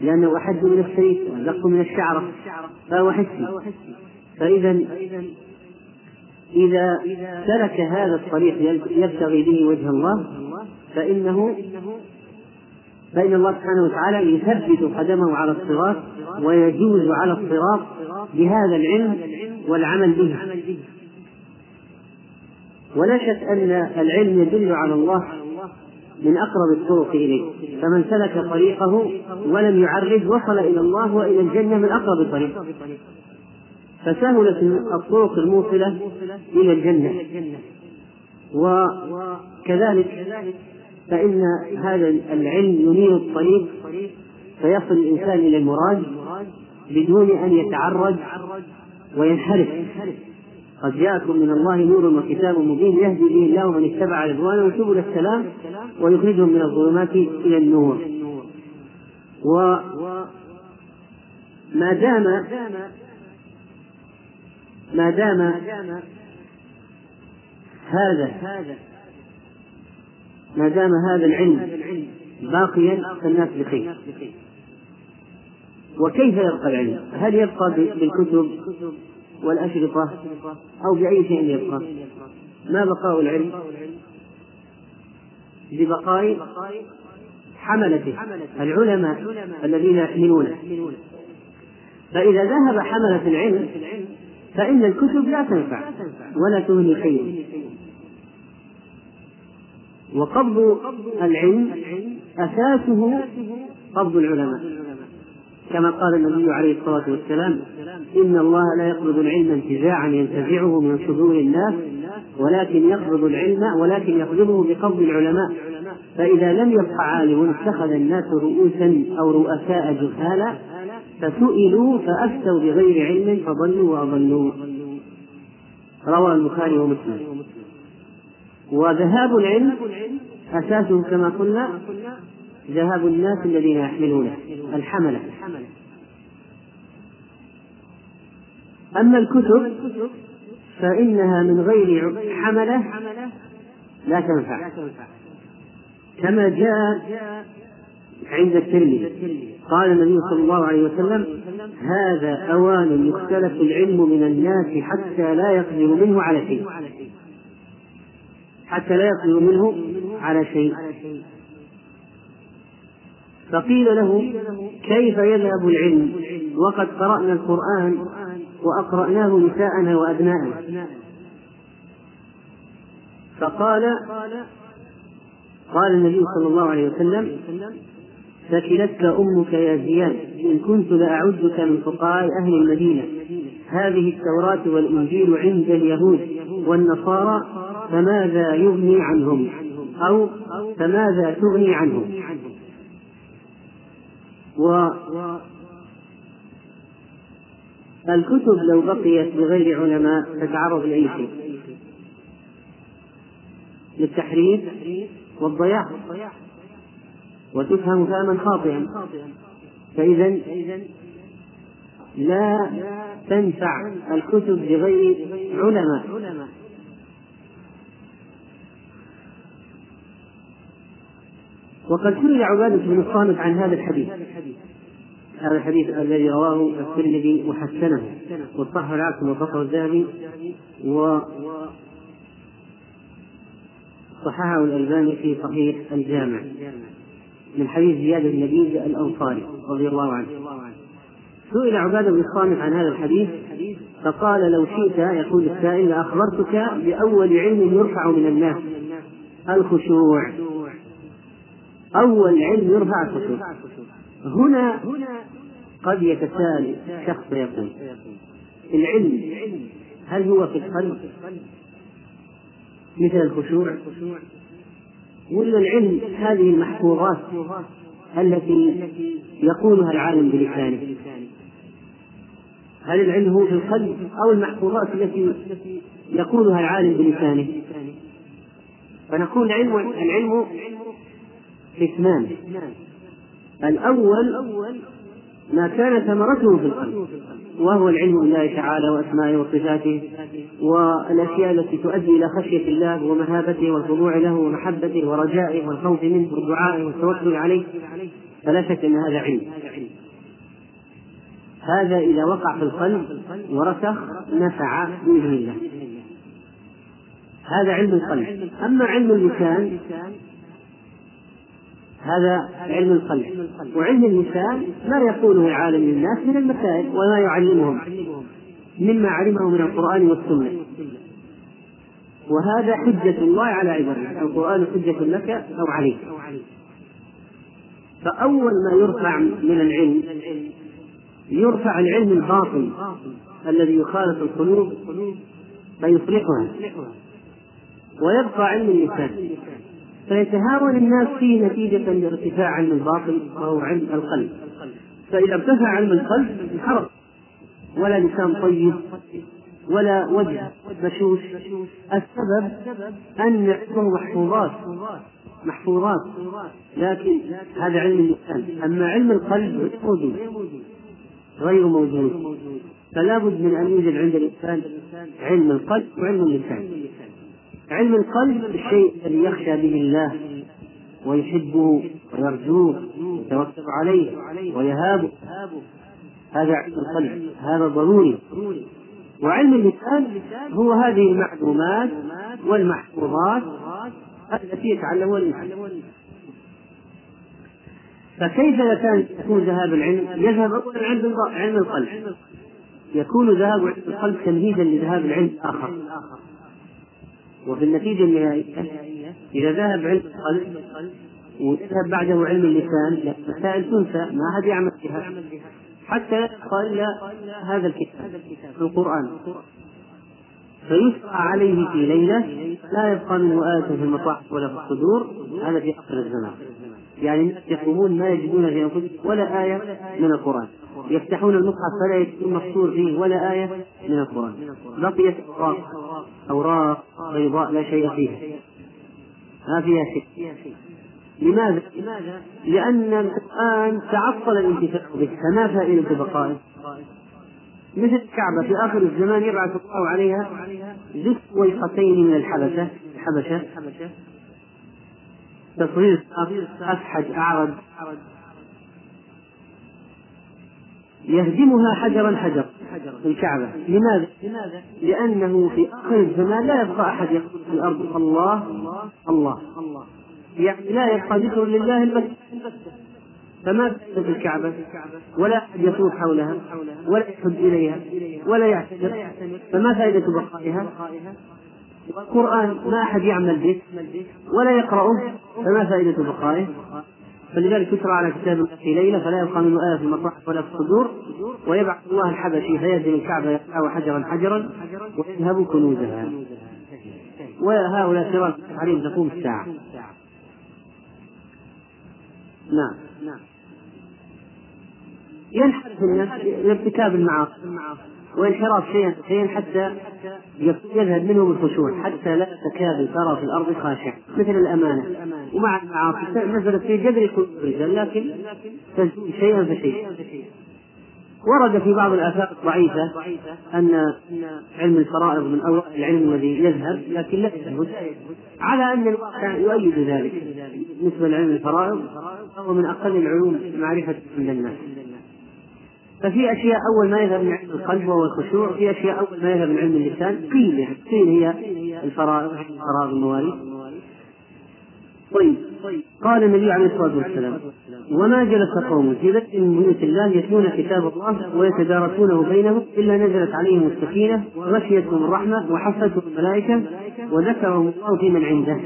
لأنه أحد من السيف وأدق من الشعرة فهو حسي. فإذا إذا سلك هذا الطريق يبتغي به وجه الله فإنه فإن الله سبحانه وتعالى يثبت قدمه على الصراط ويجوز على الصراط بهذا العلم والعمل به. ولا شك أن العلم يدل على الله من أقرب الطرق إليه. فمن سلك طريقه ولم يعرج وصل إلى الله وإلى الجنة من أقرب الطريق فسهلت الطرق الموصلة إلى الجنة. وكذلك فإن هذا العلم ينير الطريق فيصل الإنسان إلى المراد بدون أن يتعرج وينحرف. قد جاءكم من الله نور وكتاب مبين يهدي به الله من اتبع رضوانه سبل السلام ويخرجهم من الظلمات إلى النور. وما دام ما دام هذا ما دام هذا العلم باقيا فالناس بخير وكيف يبقى العلم؟ هل يبقى بالكتب والأشرطة أو بأي شيء يبقى؟ ما بقاء العلم؟ ببقاء حملته العلماء الذين يحملونه فإذا ذهب حملة العلم فإن الكتب لا تنفع ولا تغني خير وقبض العلم أساسه قبض العلماء. كما قال النبي عليه الصلاة والسلام إن الله لا يقبض العلم انتزاعا ينتزعه من صدور الناس ولكن يقبض العلم ولكن يقبضه بقبض العلماء. فإذا لم يبق عالم اتخذ الناس رؤوسا أو رؤساء جهالا فسئلوا فأفتوا بغير علم فضلوا وأضلوا. روى البخاري ومسلم. وذهاب العلم أساسه كما قلنا ذهاب الناس الذين يحملونه الحملة. أما الكتب فإنها من غير حملة لا تنفع. كما جاء عند الترمذي قال النبي صلى الله عليه وسلم هذا أوان يختلف العلم من الناس حتى لا يقدر منه على شيء. حتى لا يقدر منه على شيء. فقيل له كيف يذهب العلم؟ وقد قرأنا القرآن وأقرأناه نساءنا وأبناءنا. فقال قال النبي صلى الله عليه وسلم ثكلتك أمك يا زياد إن كنت لأعدك من فقهاء أهل المدينة. هذه التوراة والإنجيل عند اليهود والنصارى فماذا يغني عنهم؟ أو فماذا تغني عنهم؟ و الكتب لو بقيت بغير علماء تتعرض لأي شيء. للتحريف والضياع. وتفهم فهما خاطئا. فإذا لا تنفع الكتب بغير علماء. وقد سئل عبادة بن الصامت عن هذا الحديث. هذا الحديث الذي رواه الترمذي وحسنه والصحح العاصم وفقه الذهبي و صححه الألباني في صحيح الجامع. من حديث زياد بن نبيل الأنصاري رضي الله عنه. سئل عبادة بن الصامت عن هذا الحديث فقال لو شئت يقول السائل لأخبرتك بأول علم يرفع من الناس الخشوع. أول علم يرفع الخشوع. هنا قد يتساءل شخص يقول العلم هل هو في القلب؟ مثل الخشوع؟ ولا العلم هذه المحفوظات التي يقولها العالم بلسانه؟ هل العلم هو في القلب أو المحفوظات التي يقولها العالم بلسانه؟ فنقول العلم العلم قسمان الأول ما كان ثمرته في القلب وهو العلم بالله تعالى وأسمائه وصفاته والأشياء التي تؤدي إلى خشية الله ومهابته والخضوع له ومحبته ورجائه والخوف منه والدعاء والتوكل عليه فلا شك أن هذا علم. هذا إذا وقع في القلب ورسخ نفع بإذن الله. هذا علم القلب. أما علم اللسان هذا علم القلب. وعلم اللسان ما يقوله العالم للناس من المسائل وما يعلمهم مما علمه من القرآن والسنة. وهذا حجة الله على عباده. القرآن حجة لك أو عليك. فأول ما يرفع من العلم يرفع العلم الباطن الذي يخالف القلوب فيصلحها. ويبقى علم اللسان فيتهاون الناس فيه نتيجة لارتفاع علم الباطن وهو علم القلب. فإذا ارتفع علم القلب انحرف. ولا لسان طيب ولا وجه بشوش السبب أن علمه محفوظات محفوظات. لكن هذا علم اللسان أما علم القلب غير موجود غير موجود. فلا بد من أن يوجد عند الإنسان علم القلب وعلم اللسان علم القلب الشيء الذي يخشى به الله ويحبه ويرجوه ويتوكل عليه ويهابه. هذا علم القلب هذا ضروري. وعلم اللسان هو هذه المعلومات والمحفوظات التي يتعلمها الإنسان. فكيف يكون ذهاب العلم؟ يذهب أولا علم علم القلب. يكون ذهاب علم القلب تمهيدا لذهاب العلم الآخر. وفي النتيجة النهائية إذا ذهب علم القلب ويذهب بعده علم اللسان المسائل تنسى ما أحد يعمل بها حتى يبقى إلا هذا الكتاب القرآن. فيشفع عليه في ليلة لا يبقى منه آية في المصاحف ولا في الصدور هذا في آخر الزمان. يعني الناس يقومون ما يجدون في أنفسهم ولا آية من القرآن. يفتحون المصحف فلا يكون مقصور فيه ولا آية من القرآن. بقيت أوراق أوراق بيضاء لا شيء فيها. ما فيها شيء. لماذا؟ لأن القرآن تعطل الانتفاع به. فما فائدة بقائه؟ مثل الكعبة. في آخر الزمان يبعث الله عليها جزء ويقتين من الحبشة. الحبشة. تصغير أفحج أعرج. يهدمها حجرا حجر الكعبة. لماذا؟ لأنه في آخر الزمان لا يبقى أحد يقول في الأرض. الله الله. يعني لا يبقى ذكر لله البتة فما فائدة الكعبة؟ ولا يطوف حولها ولا يحج إليها ولا يعتذر فما فائدة بقائها؟ والقرآن ما أحد يعمل به ولا يقرأه. فما فائدة بقائه؟ فلذلك يشرع على كتاب في ليلة فلا يبقى منه آية في المصاحف ولا في الصدور ويبعث الله الحبشي فيهدم الكعبة يقطع حجرا حجرا ويذهب كنوزها. وهؤلاء كرام عليهم تقوم الساعة. نعم. ينحرف الناس لارتكاب المعاصي. وانحراف شيئا فشيئا حتى يذهب منهم الخشوع حتى لا تكاد ترى في الأرض خاشع مثل الأمانة. ومع المعاصي نزلت في جذر كل الرجال لكن شيئا فشيئا. ورد في بعض الآثار الضعيفة أن علم الفرائض من أوراق العلم الذي يذهب لكن لا يثبت. على أن الواقع يؤيد ذلك. بالنسبة لعلم الفرائض فهو من أقل العلوم معرفة عند الناس. ففي أشياء أول ما يذهب من علم القلب وهو الخشوع، في أشياء أول ما يذهب من علم اللسان قيل يعني قيل هي الفرائض فرائض المواليد. طيب قال النبي عليه الصلاة والسلام وما جلس قوم في بيت من بيوت الله يتلون كتاب الله ويتدارسونه بينهم إلا نزلت عليهم السكينة وغشيتهم الرحمة وحفتهم الملائكة وذكرهم الله في من عنده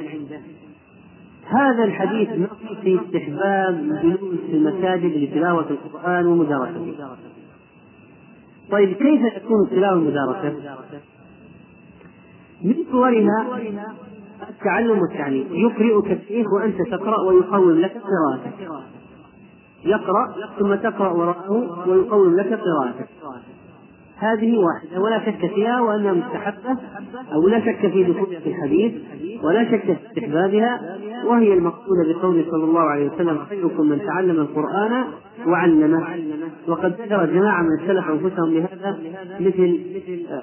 هذا الحديث نص في استحباب الجلوس في المساجد لتلاوة القرآن ومدارسته. طيب كيف تكون التلاوة والمدارسة؟ من صورها التعلم والتعليم، يقرئك الشيخ وأنت تقرأ ويقوم لك قراءتك. يقرأ ثم تقرأ وراءه ويقوم لك قراءتك. هذه واحدة. ولا شك فيها وأنها مستحبة أو لا شك في دخولها في الحديث ولا شك في استحبابها وهي المقصودة بقوله صلى الله عليه وسلم خيركم من تعلم القرآن وعلمه. وقد ذكر جماعة من السلف أنفسهم بهذا مثل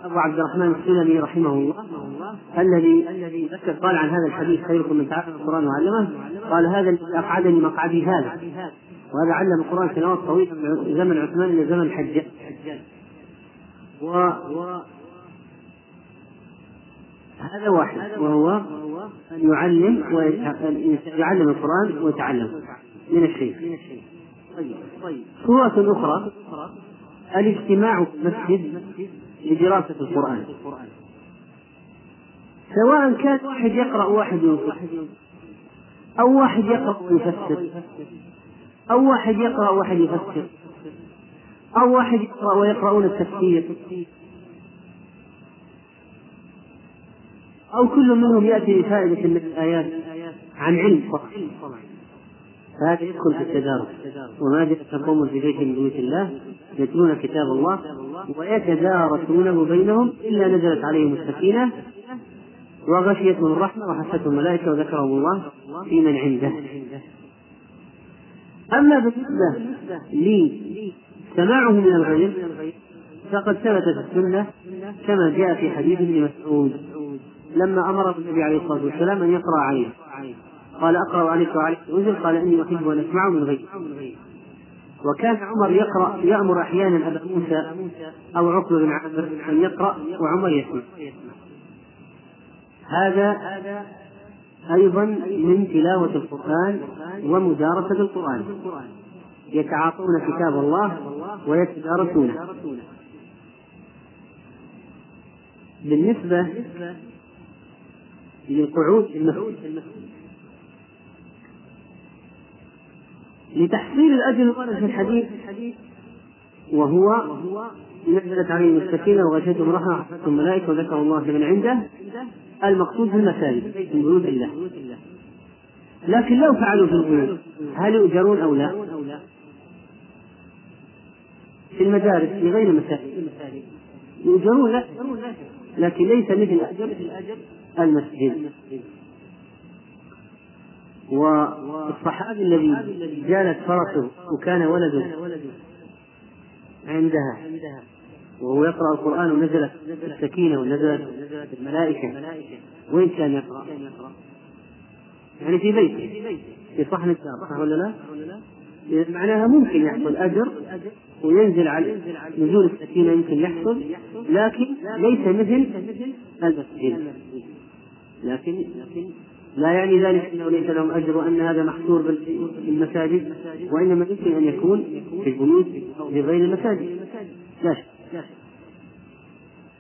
أبو عبد الرحمن السلمي رحمه الله الذي ذكر قال عن هذا الحديث خيركم من تعلم القرآن وعلمه. قال هذا الذي أقعدني مقعدي هذا. وهذا علم القرآن سنوات طويلة من زمن عثمان إلى زمن الحجاج. هذا واحد وهو أن يعلم يعلم القرآن ويتعلم من الشيء طيب صورة أخرى الاجتماع في المسجد لدراسة القرآن. سواء كان واحد يقرأ واحد ينصح أو واحد يقرأ ويفسر أو واحد يقرأ واحد يفسر. أو واحد يقرأ ويقرؤون التفسير. أو كل منهم يأتي بفائدة من الآيات عن علم فهذا يدخل في التدارس وما جلس قوم في بيت من بيوت الله يتلون كتاب الله ويتدارسونه بينهم إلا نزلت عليهم السكينة وغشيتهم الرحمة وحفتهم الملائكة وذكرهم الله في من عنده. أما بالنسبة سماعه من الغير فقد ثبت في السنة كما جاء في حديث ابن مسعود لما أمر النبي عليه الصلاة والسلام أن يقرأ عليه. قال أقرأ عليك وعليك أنزل قال إني أحب أن أسمعه من غير وكان عمر يقرأ يأمر أحيانا أبا موسى أو عقبة بن عامر أن يقرأ وعمر يسمع. هذا أيضا من تلاوة القرآن ومدارسة القرآن. يتعاطون كتاب الله ويتدارسونه. بالنسبة للقعود في المسجد لتحصيل الأجر ورد في الحديث وهو نزلت عليهم السكينة وغشيتهم الرحمة وحفتهم الملائكة وذكروا الله من عنده المقصود في المساجد من بيوت الله لكن لو فعلوا في البيوت هل يؤجرون أو لا؟ في المدارس في غير المساجد يؤجرون لكن ليس مثل أجر المسجد والصحابي الذي جالت فرسه وكان ولده عندها وهو يقرأ القرآن ونزلت السكينة ونزلت الملائكة وين كان يقرأ؟ يعني في بيته في صحن الدار صح ولا لا؟ معناها ممكن يحصل أجر وينزل على نزول السكينة يمكن يحصل لكن ليس مثل المسجد. لكن لا يعني ذلك أنه ليس لهم أجر وأن هذا محصور بالمساجد وإنما يمكن أن يكون في البيوت أو في غير المساجد. لا شك.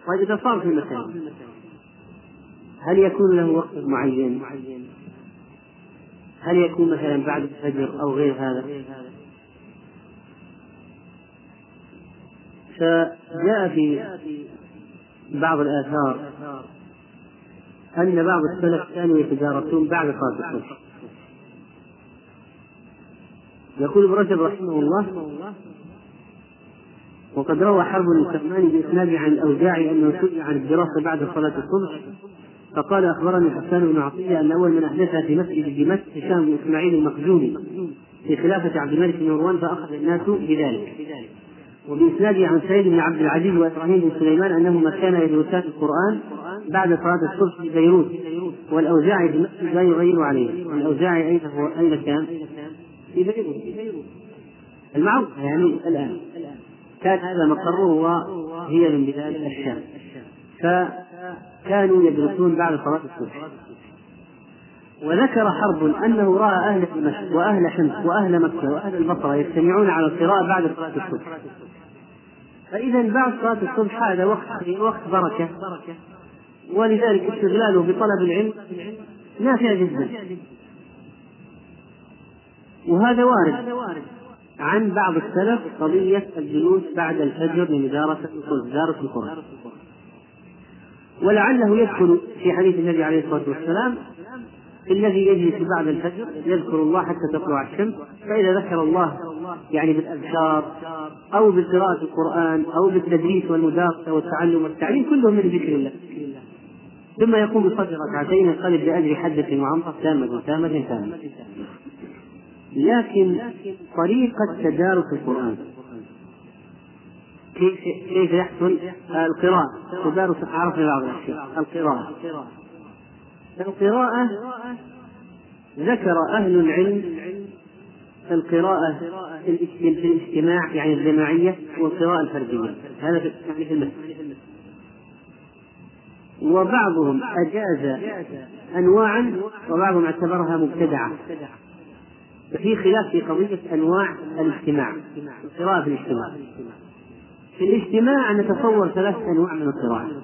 طيب إذا صار في المساجد هل يكون له وقت معين؟ هل يكون مثلا بعد الفجر أو غير هذا؟ فجاء في بعض الآثار أن بعض السلف كانوا يتدارسون بعد صلاة الصبح يقول ابن رجب رحمه الله وقد روى حرب السلماني بإسناده عن الأوزاعي أنه سئل عن الدراسة بعد صلاة الصبح فقال أخبرني حسان بن عطية أن أول من أحدثها في مسجد دمشق هشام بن إسماعيل المخزومي في خلافة عبد الملك بن مروان فأخذ الناس بذلك. وبإسناده عن سعيد بن عبد العزيز وإبراهيم بن سليمان أنهما كانا يدرسان القرآن بعد صلاة الصبح في بيروت والأوزاعي في المسجد لا يغير عليه. الأوزاعي أين هو أين كان؟ في بيروت. المعروف يعني الآن. كان هذا مقره وهي من بلاد الشام. فكانوا يدرسون بعد صلاة الصبح. وذكر حرب أنه رأى أهل دمشق وأهل حمص وأهل مكة وأهل البصرة يجتمعون على القراءة بعد صلاة الصبح. فإذا بعد صلاة الصبح هذا وقت وقت بركة. ولذلك استغلاله بطلب العلم نافع جدا. وهذا وارد عن بعض السلف قضية الجلوس بعد الفجر لمدارسة مدارسة القرآن. ولعله يدخل في حديث النبي عليه الصلاة والسلام الذي يجلس بعد الفجر يذكر الله حتى تطلع الشمس فإذا ذكر الله يعني بالأذكار أو بقراءة القرآن أو بالتدريس والمدارسة والتعلم والتعليم كله من ذكر الله. ثم يقوم بصدر ركعتين ينقلب بأجر حدث وعمرة تامة تامة تامة. لكن طريقة تدارس القرآن كيف يحصل؟ القراءة. تدارس عرفنا بعض الأشياء القراءة. القراءة ذكر أهل العلم القراءة في الاجتماع يعني الجماعية والقراءة الفردية. هذا يعني في المسجد وبعضهم أجاز أنواعا وبعضهم اعتبرها مبتدعة. ففي خلاف في قضية أنواع الاجتماع القراءة في الاجتماع. في الاجتماع نتصور ثلاث أنواع من القراءة.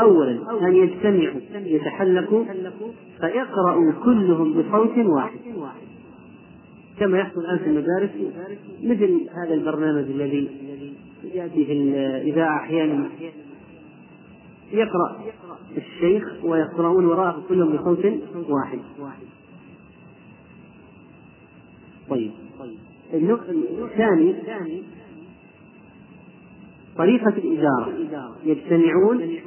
أولا أن يجتمعوا يتحلقوا فيقرأوا كلهم بصوت واحد. كما يحصل الآن في المدارس مثل هذا البرنامج الذي يأتي في الإذاعة أحيانا. يقرأ الشيخ ويقرؤون وراءه كلهم بصوت واحد. طيب. الثاني طريقة الإدارة. يجتمعون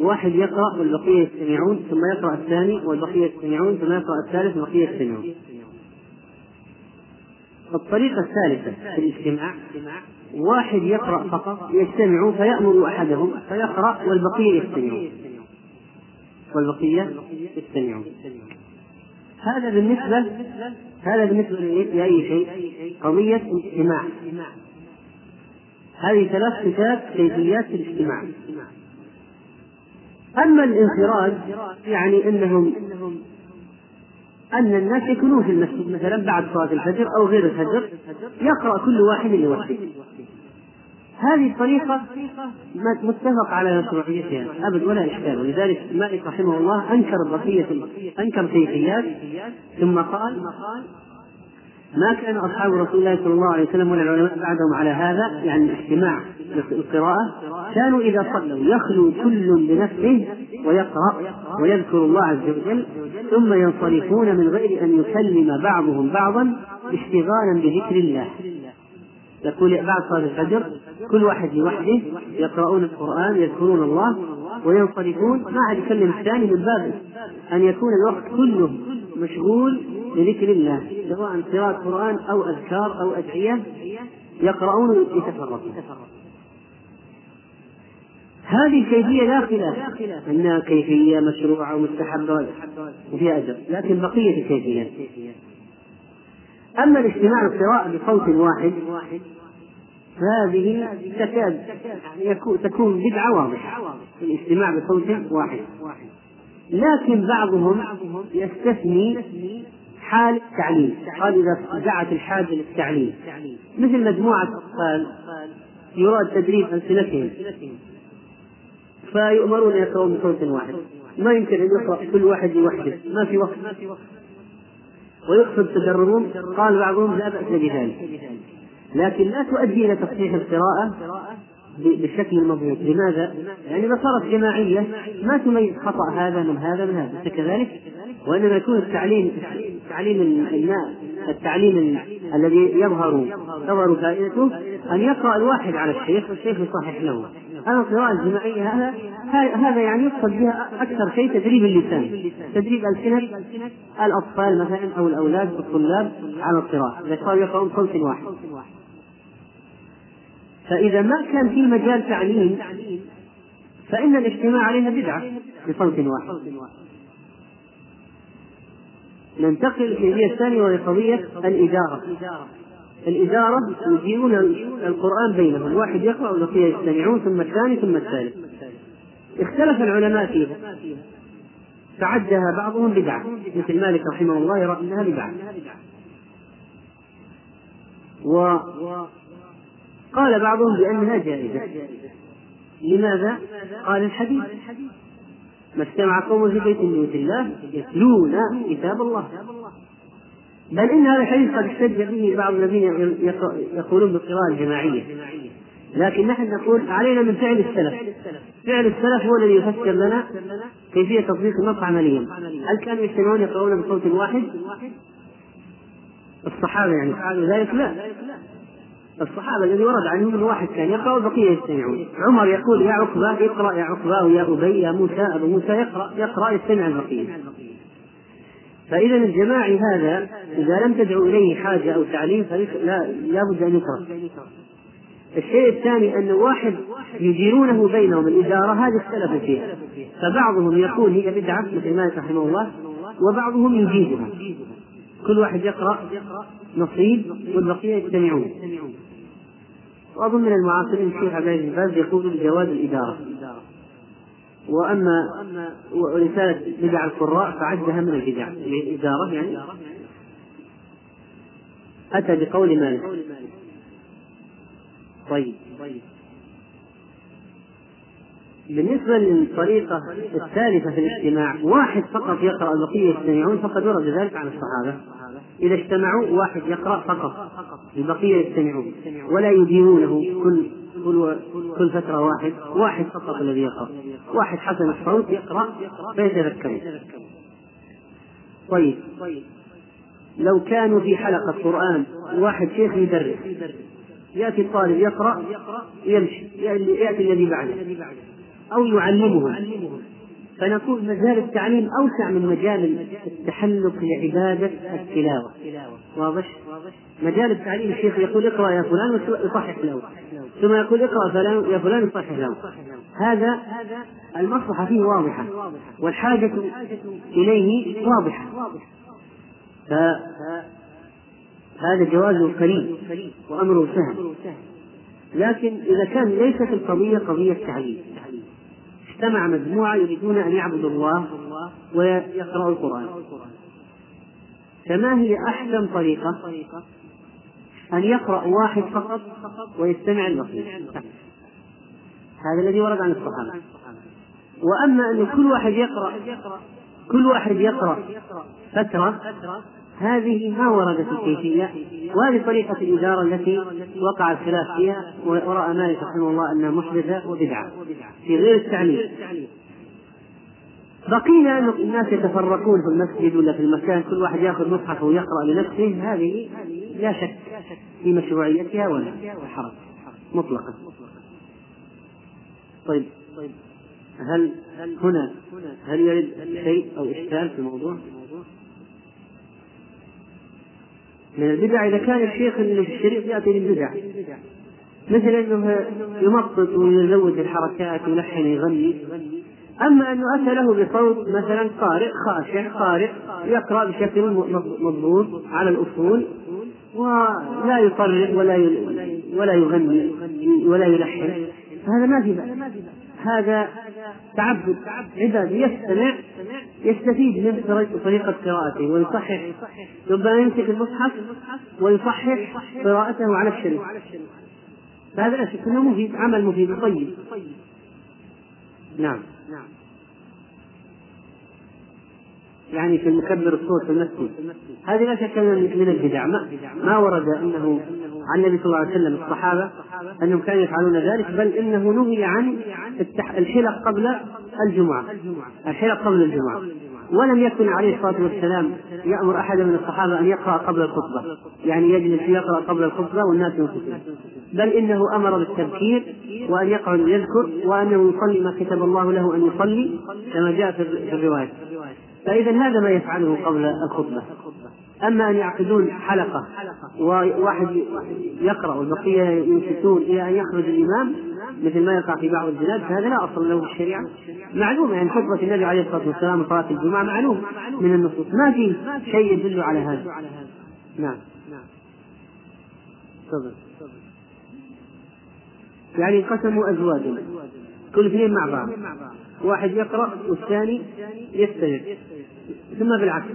واحد يقرأ والبقية يستمعون ثم يقرأ الثاني والبقية يستمعون ثم يقرأ الثالث والبقية يستمعون الطريقة الثالثة في الاجتماع واحد يقرأ فقط يجتمع فيأمر أحدهم فيقرأ والبقية يستمعون والبقية يستمعون هذا بالنسبة هذا بالنسبة لأي شيء؟ قضية الاجتماع هذه ثلاث صفات كيفيات الاجتماع. أما الانفراد يعني أنهم أن الناس يكونون في المسجد مثلا بعد صلاة الفجر أو غير الفجر يقرأ كل واحد لوحده. هذه الطريقة متفق على مشروعيتها أبد ولا إشكال. ولذلك مالك رحمه الله أنكر بقية أنكر كيفيات ثم قال ما كان أصحاب رسول الله صلى الله عليه وسلم ولا العلماء بعدهم على هذا يعني الاجتماع القراءة كانوا إذا صلوا يخلو كل بنفسه ويقرأ ويذكر الله عز وجل ثم ينصرفون من غير أن يكلم بعضهم بعضا اشتغالا بذكر الله. يقول بعد صلاة الفجر كل واحد لوحده يقرؤون القرآن يذكرون الله وينصرفون ما عاد يكلم الثاني من باب أن يكون الوقت كله مشغول بذكر الله سواء قراءة قرآن أو أذكار أو أدعية يقرؤون يتفرقون هذه الكيفية لا خلاف. أنها كيفية مشروعة ومستحبة وفيها أجر لكن بقية الكيفيات أما الاجتماع القراءة بصوت واحد فهذه تكاد تكون بدعة واضحة الاجتماع بصوت واحد. لكن بعضهم يستثني حال التعليم قال إذا دعت الحاجة للتعليم. مثل مجموعة أطفال يراد تدريب ألسنتهم فيؤمرون يقرؤون بصوت واحد ما يمكن أن يقرأ كل واحد لوحده ما في وقت. ويقصد تدربهم قال بعضهم لا بأس بذلك. لكن لا تؤدي إلى تصحيح القراءة بالشكل المضبوط. لماذا؟ يعني إذا صارت جماعية ما تميز خطأ هذا من هذا من هذا. أليس كذلك؟ وإنما يكون التعليم تعليم التعليم الذي يظهر تظهر فائدته أن يقرأ الواحد على الشيخ والشيخ يصحح له. أما القراءة الجماعية هذا هذا يعني يقصد بها أكثر شيء تدريب اللسان. تدريب ألسنة الأطفال مثلا أو الأولاد والطلاب على القراءة. إذا صاروا يقرؤون صوت واحد. فإذا ما كان في مجال تعليم فإن الاجتماع عليها بدعة بصوت واحد. ننتقل للقضية الثانية وهي قضية الإدارة. الإدارة يجيبون القرآن بينهم. واحد يقرأ والبقية يستمعون ثم الثاني ثم الثالث. اختلف العلماء فيها. فعدها بعضهم بدعة. مثل مالك رحمه الله يرى أنها بدعة. وقال بعضهم بأنها جائزة. لماذا؟ قال الحديث. ما اجتمع قوم في بيت من بيوت الله يتلون كتاب الله. بل إن هذا الحديث قد احتج به بعض الذين يقولون بالقراءه الجماعية. لكن نحن نقول علينا من فعل السلف. فعل السلف هو الذي يفسر لنا كيفية تطبيق النص عمليا. هل كانوا يجتمعون يقرؤون بصوت واحد؟ الصحابة يعني فعلوا ذلك؟ لا. الصحابة الذي ورد عنهم واحد كان يقرأ والبقية يستمعون. عمر يقول يا عقبة اقرأ يا عقبة ويا أبي يا موسى أبو موسى يقرأ يقرأ يستمع البقية. فإذا الجماعي هذا إذا لم تدعو إليه حاجة أو تعليم فلا لابد أن يكره الشيء الثاني أن واحد يديرونه بينهم الإدارة هذه اختلفوا فيها. فبعضهم يقول هي بدعة مثل مالك رحمه الله وبعضهم يجيزها كل واحد يقرأ نصيب والبقية يجتمعون وأظن من المعاصرين الشيخ عبد العزيز باز يقول بجواز الإدارة. وأما ورسالة بدع القراء فعدها من البدع. الإدارة يعني أتى بقول مالك. طيب. بالنسبة للطريقة الثالثة في الاجتماع واحد فقط يقرأ البقية يستمعون فقد ورد ذلك عن الصحابة. إذا اجتمعوا واحد يقرأ فقط البقية يستمعون ولا يديرونه كل كل كل فترة واحد واحد فقط الذي يقرأ واحد حسن الصوت يقرأ فيتذكرون طيب. لو كانوا في حلقة قرآن واحد شيخ يدرس يأتي الطالب يقرأ يمشي يأتي الذي بعده أو يعلمهم فنقول مجال التعليم أوسع من مجال التحلق لعبادة التلاوة. واضح؟ مجال التعليم الشيخ يقول اقرأ يا فلان ويصحح له. ثم يقول اقرأ فلان يا فلان يصحح له. هذا المصلحة فيه واضحة والحاجة إليه واضحة. فهذا جواز قريب وأمره سهل. لكن إذا كان ليست القضية قضية تعليم اجتمع مجموعة يريدون أن يعبدوا الله ويقرأوا القرآن. فما هي أحسن طريقة؟ أن يقرأ واحد فقط ويستمع البقية هذا الذي ورد عن الصحابة. وأما أن كل واحد يقرأ كل واحد يقرأ فترة هذه ما وردت الكيفية؟ وهذه طريقة الإدارة التي وقع الخلاف فيها ورأى مالك رحمه الله أنها محدثة وبدعة في غير التعليم. بقينا أن الناس يتفرقون في المسجد ولا في المكان كل واحد يأخذ مصحف ويقرأ لنفسه هذه لا شك في مشروعيتها ولا حرج مطلقا. طيب هل هنا هل يرد شيء أو إشكال في الموضوع؟ من البدع إذا كان الشيخ الشريط يأتي للبدع. مثل أنه يمطط ويزود الحركات ويلحن يغني أما أنه أتى له بصوت مثلا قارئ خاشع قارئ يقرأ بشكل مضبوط على الأصول ولا يطرب ولا ولا يغني ولا يلحن. هذا ما في هذا تعبد عبادي. يستمع يستفيد من طريقة قراءته ويصحح. ربما يمسك المصحف ويصحح قراءته على الشريف فهذا لا شك أنه مفيد عمل مفيد وطيب نعم. يعني في المكبر الصوت في المسجد. هذه لا شك من البدع. ما, ما ورد أنه عن النبي صلى الله عليه وسلم الصحابة أنهم كانوا يفعلون ذلك بل إنه نهي عن الحلق قبل الجمعة. الحلق قبل الجمعة. ولم يكن عليه الصلاة والسلام يأمر احدا من الصحابة أن يقرأ قبل الخطبة. يعني يجلس يقرأ قبل الخطبة والناس ينصتون بل إنه أمر بالتبكير وأن يقعد يذكر وأنه يصلي ما كتب الله له أن يصلي كما جاء في الرواية. فإذا هذا ما يفعله قبل الخطبة. أما أن يعقدون حلقة وواحد يقرأ والبقية ينشتون إلى أن يخرج الإمام مثل ما يقع في بعض البلاد فهذا لا أصل له في الشريعة. معلوم يعني خطبة النبي عليه الصلاة والسلام صلاة الجمعة معلوم من النصوص. ما في شيء يدل على هذا. نعم. تفضل. يعني انقسموا أزواجا كل اثنين مع بعض. واحد يقرأ والثاني يستمع. ثم بالعكس.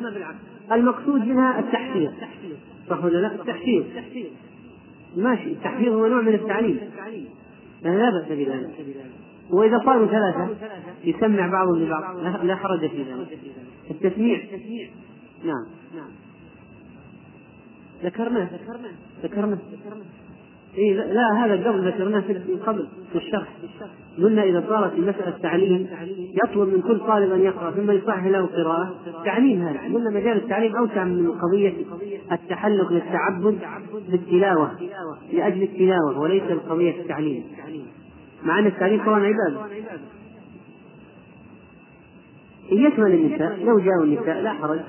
المقصود منها التحفيظ. صح ولا لا؟ التحفيظ. ماشي. التحفيظ هو نوع من التعليم. يعني لا بأس بذلك. وإذا صاروا ثلاثة يسمع بعضهم لبعض. لا حرج في ذلك. التسميع. نعم. ذكرناه ذكرناه إيه لا هذا قبل ذكرناه في قبل في الشرح. قلنا إذا صارت المسألة تعليم يطلب من كل طالب أن يقرأ ثم يصحح له قراءة تعليم هذا قلنا مجال التعليم أوسع من قضية التحلق للتعبد بالتلاوة لأجل التلاوة وليس بقضية التعليم. مع أن التعليم طبعا عبادة. يشمل النساء لو جاءوا النساء لا حرج.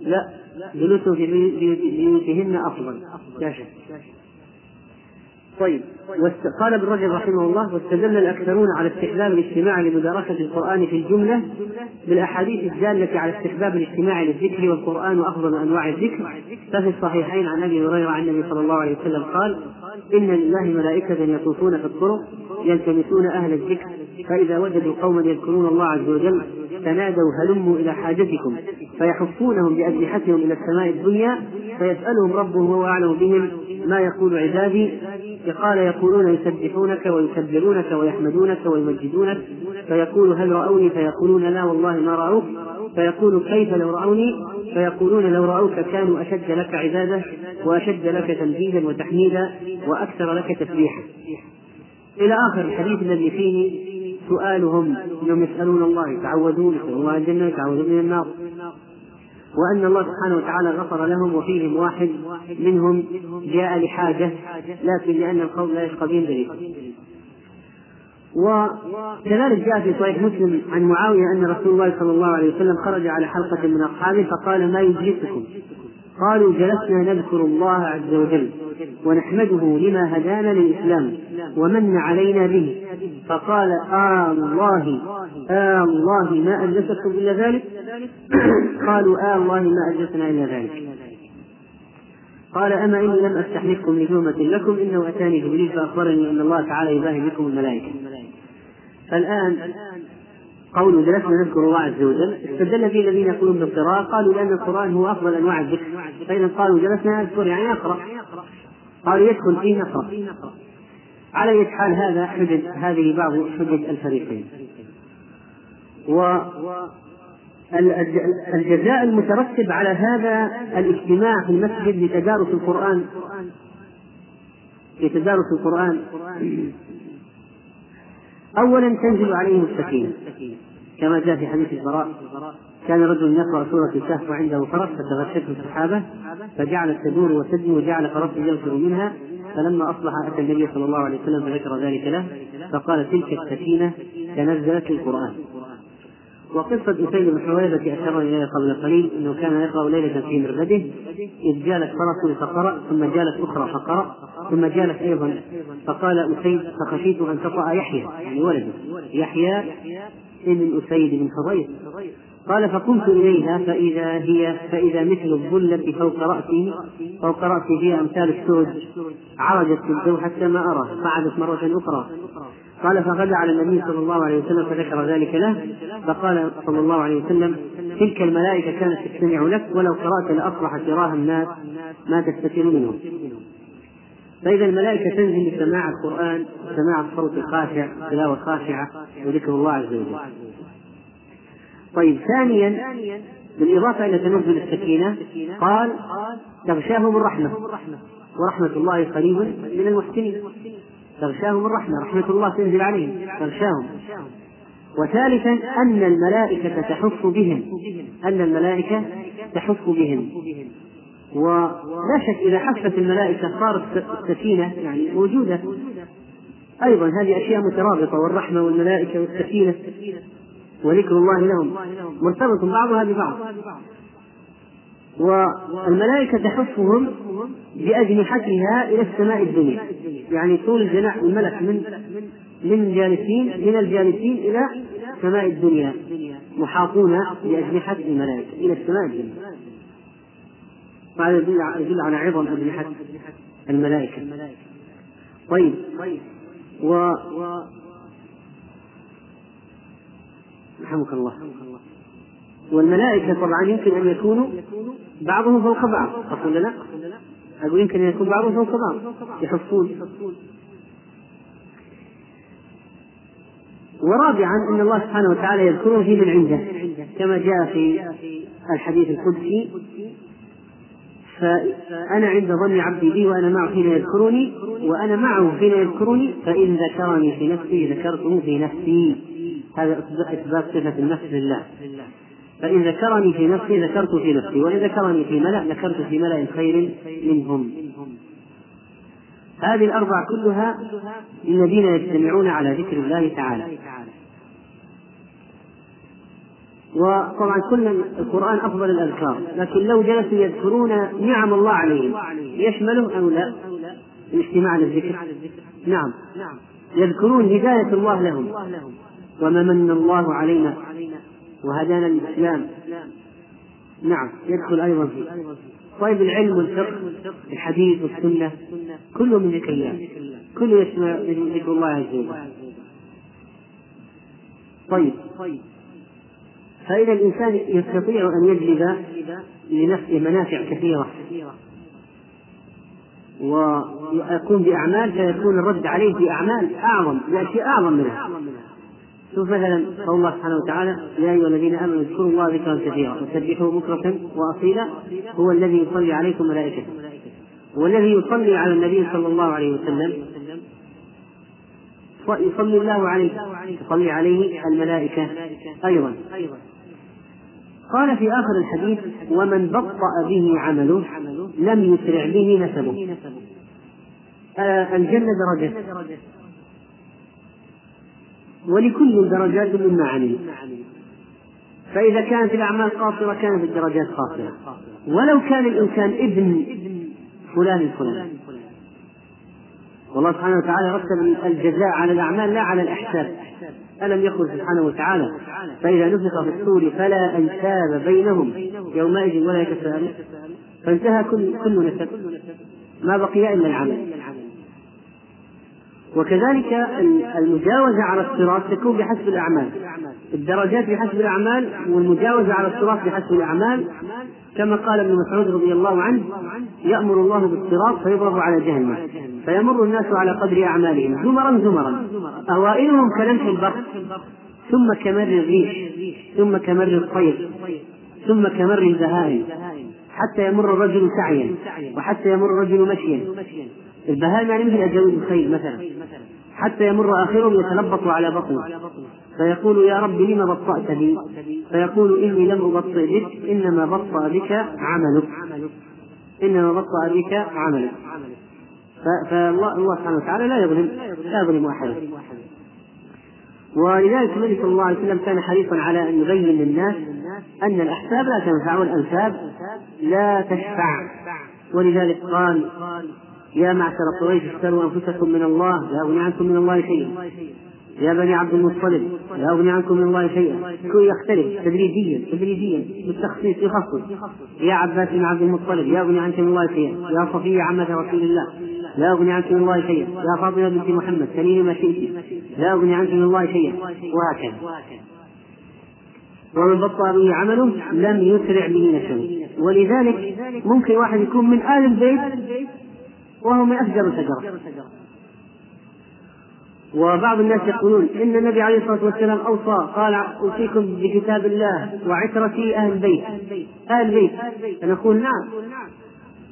لا. جلوسهم في بيوتهن أفضل. لا شك. طيب. قال ابن رجب رحمه الله واستدل الأكثرون على استحباب الاجتماع لمدارسة القرآن في الجملة بالأحاديث الدالة على استحباب الاجتماع للذكر والقرآن افضل أنواع الذكر. ففي الصحيحين عن أبي هريرة عن النبي صلى الله عليه وسلم قال إن لله ملائكة يطوفون في الطرق يلتمسون أهل الذكر فإذا وجدوا قوما يذكرون الله عز وجل تنادوا هلموا إلى حاجتكم فيحفونهم بأجنحتهم إلى السماء الدنيا فيسألهم ربهم وهو أعلم بهم ما يقول عبادي؟ قال يقولون يسبحونك ويكبرونك ويحمدونك ويمجدونك فيقول هل رأوني؟ فيقولون لا والله ما رأوك. فيقول كيف لو رأوني؟ فيقولون لو رأوك كانوا أشد لك عبادة وأشد لك تمجيدا وتحميدا وأكثر لك تسبيحا. إلى آخر الحديث الذي فيه سؤالهم انهم يسألون الله يتعوذون يسالون الله الجنة يتعوذون من النار. وأن الله سبحانه وتعالى غفر لهم وفيهم واحد منهم جاء لحاجة لكن لأن القوم لا يشقى بهم دليل وكذلك جاء في صحيح مسلم عن معاوية أن رسول الله صلى الله عليه وسلم خرج على حلقة من أصحابه فقال ما يجلسكم؟ قالوا جلسنا نذكر الله عز وجل. ونحمده لما هدانا للإسلام ومن علينا به. فقال آه آلله آه آلله ما أجلسكم إلا ذلك؟ قالوا آه آلله ما أجلسنا إلا ذلك. قال أما إني لم أستحلفكم لتهمة لكم إنه أتاني جبريل فأخبرني أن الله تعالى يباهي بكم الملائكة. فالآن قول جلسنا نذكر الله عز وجل. استدل به الذين يقولون بالقراءة قالوا لأن القرآن هو أفضل أنواع الذكر. فإذا قالوا جلسنا نذكر يعني نقرأ قالوا يدخل فيه نقرأ على أي حال هذا حجج هذه بعض حجج الفريقين. و الجزاء المترتب على هذا الاجتماع في المسجد لتدارس القرآن. لتدارس القرآن. أولا تنزل عليهم السكينة. كما جاء في حديث البراء. كان رجل يقرأ سورة الكهف وعنده فرس فتغشته السحابة فجعلت تدور وتدنو وجعل فرسه ينفر منها فلما أصبح أتى النبي صلى الله عليه وسلم فذكر ذلك له فقال تلك السكينة تنزلت القرآن. وقصة أسيد بن حويرة أشار إليها قبل قليل أنه كان يقرأ ليلة في مربده إذ جالت فرس فقرأ ثم جالت أخرى فقرأ ثم جالت أيضا فقال أسيد فخشيت أن تطأ يحيى يعني ولده. يحيى ابن أسيد بن حضير قال فقمت إليها فإذا هي فإذا مثل الظلة فوق رأسي فوق رأسي فيها أمثال السود عرجت في الجو حتى ما أرى قعدت مرة أخرى. قال فغدا على النبي صلى الله عليه وسلم فذكر ذلك له فقال صلى الله عليه وسلم تلك الملائكة كانت تستمع لك ولو قرأت لأصبح تراها الناس ما تستتر منهم. فإذا الملائكة تنزل لسماع القرآن وسماع الصوت الخاشع تلاوة خاشعة وذكر الله عز وجل. طيب ثانيا بالإضافة إلى تنزل السكينة قال تغشاهم الرحمة ورحمة الله قريب من المحسنين. تغشاهم الرحمة رحمة الله تنزل عليهم تغشاهم. وثالثا أن الملائكة تحف بهم أن الملائكة تحف بهم. ولا شك إذا حفت الملائكة صارت السكينة يعني موجودة. أيضا هذه أشياء مترابطة والرحمة والملائكة والسكينة. وذكر الله لهم. مرتبط بعضها ببعض. والملائكة تحفهم بأجنحتها إلى السماء الدنيا. يعني طول جناح الملك من من جالسين من الجالسين إلى سماء الدنيا. محاطون بأجنحة الملائكة إلى السماء الدنيا. وهذا يدل على عظم أجنحة الملائكة. طيب. و رحمك الله. والملائكة طبعا يمكن أن يكونوا بعضهم فوق بعض. أقول لا. أقول يمكن أن يكون بعضهم فوق بعض. يحفون ورابعا أن الله سبحانه وتعالى يذكره في من عنده. كما جاء في الحديث القدسي فأنا عند ظن عبدي بي وأنا معه حين يذكرني وأنا معه حين يذكرني فإن ذكرني في نفسي ذكرته في نفسي. هذا إثبات صفة النفس لله. فإن ذكرني في نفسي ذكرت في نفسي وإن ذكرني في ملأ ذكرت في ملأ خير منهم. هذه الأربع كلها للذين يجتمعون على ذكر الله تعالى. وطبعا كل القرآن أفضل الأذكار لكن لو جلسوا يذكرون نعم الله عليهم يشمله أو لا؟ الاجتماع للذكر. نعم. يذكرون هداية الله لهم. وما من الله علينا. وهدانا للإسلام نعم يدخل أيضا فيه. طيب العلم والفقه الحديث والسنة كله من ذكر الله. كله يسمع ذكر الله عز وجل. طيب فإذا الإنسان يستطيع أن يجلب لنفسه منافع كثيرة. ويكون بأعمال فيكون الرد عليه بأعمال أعظم بأشياء أعظم منها. شوف مثلا قول الله سبحانه وتعالى يا أيها الذين آمنوا اذكروا الله ذكرا كثيرا وسبحوه بكرة واصيلا هو الذي يصلي عليكم ملائكته. والذي يصلي على النبي صلى الله عليه وسلم. يصلي الله عليه يصلي عليه الملائكة أيضا. قال في آخر الحديث ومن بطأ به عمله لم يسرع به نسبه. آه الجنة درجة. ولكل درجات مما عمل فإذا كانت الأعمال قاصرة كانت الدرجات قاصرة. ولو كان الإنسان ابن فلان الفلاني. والله سبحانه وتعالى رتب الجزاء على الأعمال لا على الأحساب. ألم يقل سبحانه وتعالى فإذا نفخ في الصور فلا أنساب بينهم يومئذ ولا يتساءلون. فانتهى كل كل نسب ما بقي إلا العمل. وكذلك المجاوزة على الصراط تكون بحسب الأعمال. الدرجات بحسب الأعمال والمجاوزة على الصراط بحسب الأعمال. كما قال ابن مسعود رضي الله عنه يأمر الله بالصراط فيضرب على جهنم. فيمر الناس على قدر أعمالهم. زمرا زمرا. أوائلهم كلمح البحر ثم كمر الريح ثم كمر الطير. ثم كمر البهائم. حتى يمر الرجل سعيا. وحتى يمر الرجل مشيا. البهائم يعني مثل الخيل مثلا. حتى يمر آخرهم يتلبط على بطنه. فيقول يا رب لم بطأت بي فيقول إني لم أبطئ بك إنما بطأ بك عملك. إنما بطأ بك عملك. فالله الله سبحانه وتعالى لا يظلم لا يظلم أحدا. ولذلك النبي صلى الله عليه وسلم كان حريصا على أن يبين للناس أن الأحساب لا تنفع والأنساب لا تشفع. ولذلك قال يا معشر قريش اشتروا أنفسكم من الله لا أغني عنكم من الله شيئا. يا بني عبد المطلب لا أغني عنكم من الله شيئا. كل يختلف تدريجيا تدريجيا بالتخصيص يخصص. يا عباس بن عبد المطلب لا أغني عنك من الله شيئا. يا صفية عمة رسول الله لا أغني عنك من الله شيئا. يا فاطمة بنت محمد سليم ما شئت. لا أغني عنك من الله شيئا. وهكذا. ومن بطأ به عمله لم يسرع به نسبه ولذلك ممكن واحد يكون من آل البيت وهو من أفجر شجرة وبعض الناس يقولون إن النبي عليه الصلاة والسلام أوصى قال أوصيكم بكتاب الله وعترتي أهل البيت أهل البيت فنقول نعم.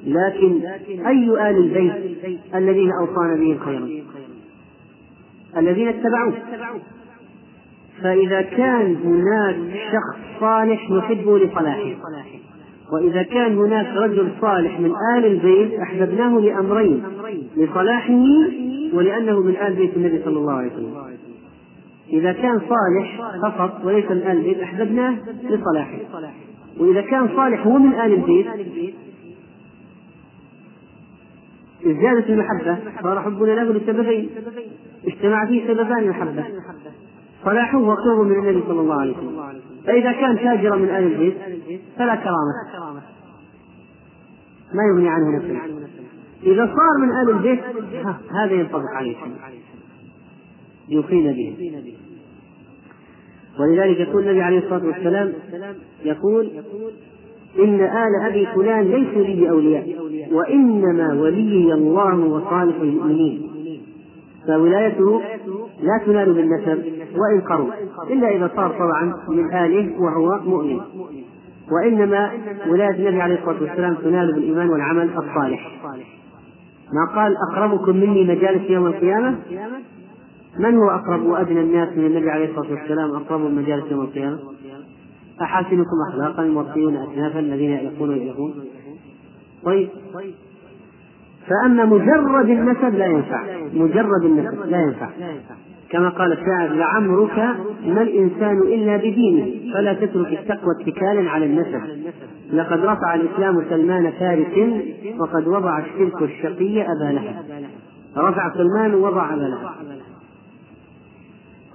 لكن أي ال البيت الذين أوصانا بهم خيرا؟ الذين اتبعوه. فإذا كان هناك شخص صالح نحبه لصلاحه. وإذا كان هناك رجل صالح من آل البيت أحببناه لأمرين لصلاحه ولأنه من آل بيت النبي صلى الله عليه وسلم. إذا كان صالح فقط وليس من آل البيت أحببناه لصلاحه. وإذا كان صالح هو من آل البيت زيادة المحبة صار حبنا له لسببين. اجتمع فيه سببان المحبة. صلاحه وقربه من النبي صلى الله عليه وسلم. فإذا كان تاجرا من آل البيت فلا كرامة. ما يغني عنه نفسه. إذا صار من آل البيت هذا ينطبق عليه. يقيم به. ولذلك يقول النبي عليه الصلاة والسلام يقول إن آل أبي فلان ليسوا لي بأولياء وإنما وليي الله وصالح المؤمنين. فولايته لا تنال بالنسب. وإن قرب إلا إذا صار طبعا من آله وهو مؤمن. وإنما ولاية النبي عليه الصلاة والسلام تنال بالإيمان والعمل الصالح. ما قال أقربكم مني مجالس يوم القيامة؟ من هو أقرب وأدنى الناس من النبي عليه الصلاة والسلام؟ أقرب مجالس يوم القيامة؟ أحاسنكم أخلاقا الموطئون أكنافا الذين يألفون ويألفون طيب. فأما مجرد النسب لا ينفع. مجرد النسب لا ينفع. كما قال الشاعر لعمرك ما الإنسان إلا بدينه. فلا تترك التقوى اتكالا على النسب. لقد رفع الإسلام سلمان فارس وقد وضع الشرك الشقي أبا لهب. رفع سلمان ووضع أبا لهب.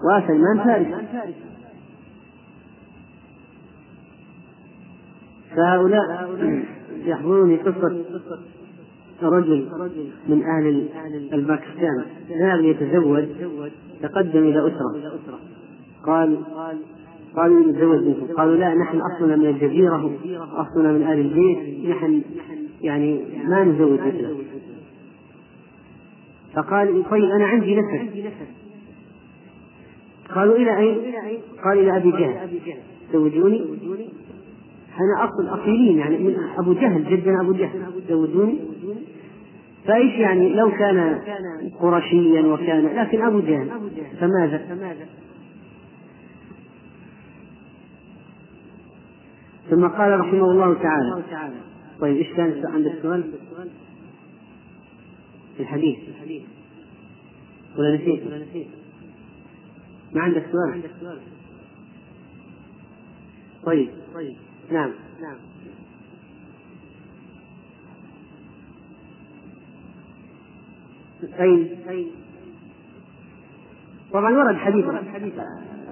وسلمان فارس. فهؤلاء يحضرني قصة رجل من أهل الباكستان. ذهب يتزوج تقدم إلى أسرة. قال قالوا نتزوج منكم. قالوا لا نحن أصلنا من الجزيرة أصلنا من أهل البيت. نحن يعني ما نزوج مثله. فقال طيب أنا عندي نسب قالوا إلى أين؟ قال إلى أبي جهل. زوجوني؟ أنا أصل أصيلين يعني من أبو جهل جدنا أبو جهل. زوجوني؟ فإيش يعني لو كان قرشيا وكان لكن أبو جهل فماذا؟ ثم قال رحمه الله تعالى طيب إيش كان عندك سؤال؟ في الحديث ولا نسيت؟ ما عندك سؤال؟ طيب نعم نعم أين؟ طبعا ورد حديث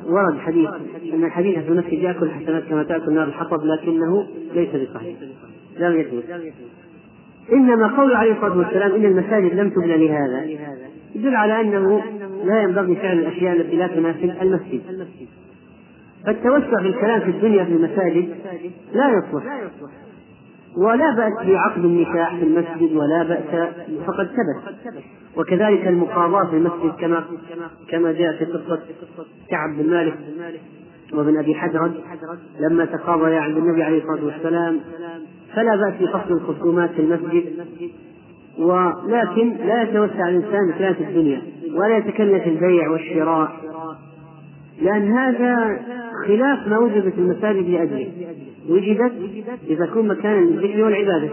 ورد حديث أن الحديث في نفسه يأكل الحسنات كما تأكل نار الحطب لكنه ليس بصحيح. لم يثبت. إنما قول عليه الصلاة والسلام إن المساجد لم تبنى لهذا يدل على أنه لا ينبغي فعل الأشياء التي لا تناسب المسجد. فالتوسع في الكلام في الدنيا في المساجد لا يصلح. ولا بأس بعقد النكاح في المسجد ولا بأس فقد ثبت. وكذلك المقاضاة في المسجد كما كما جاء في قصة كعب بن مالك وابن أبي حدرد لما تقاضيا عند النبي عليه الصلاة والسلام فلا بأس بفصل الخصومات في المسجد. ولكن لا يتوسع الإنسان في الدنيا ولا يتكلف البيع والشراء لأن هذا خلاف ما وجدت المساجد لأجله. وجدت لتكون مكانا للذكر والعبادة.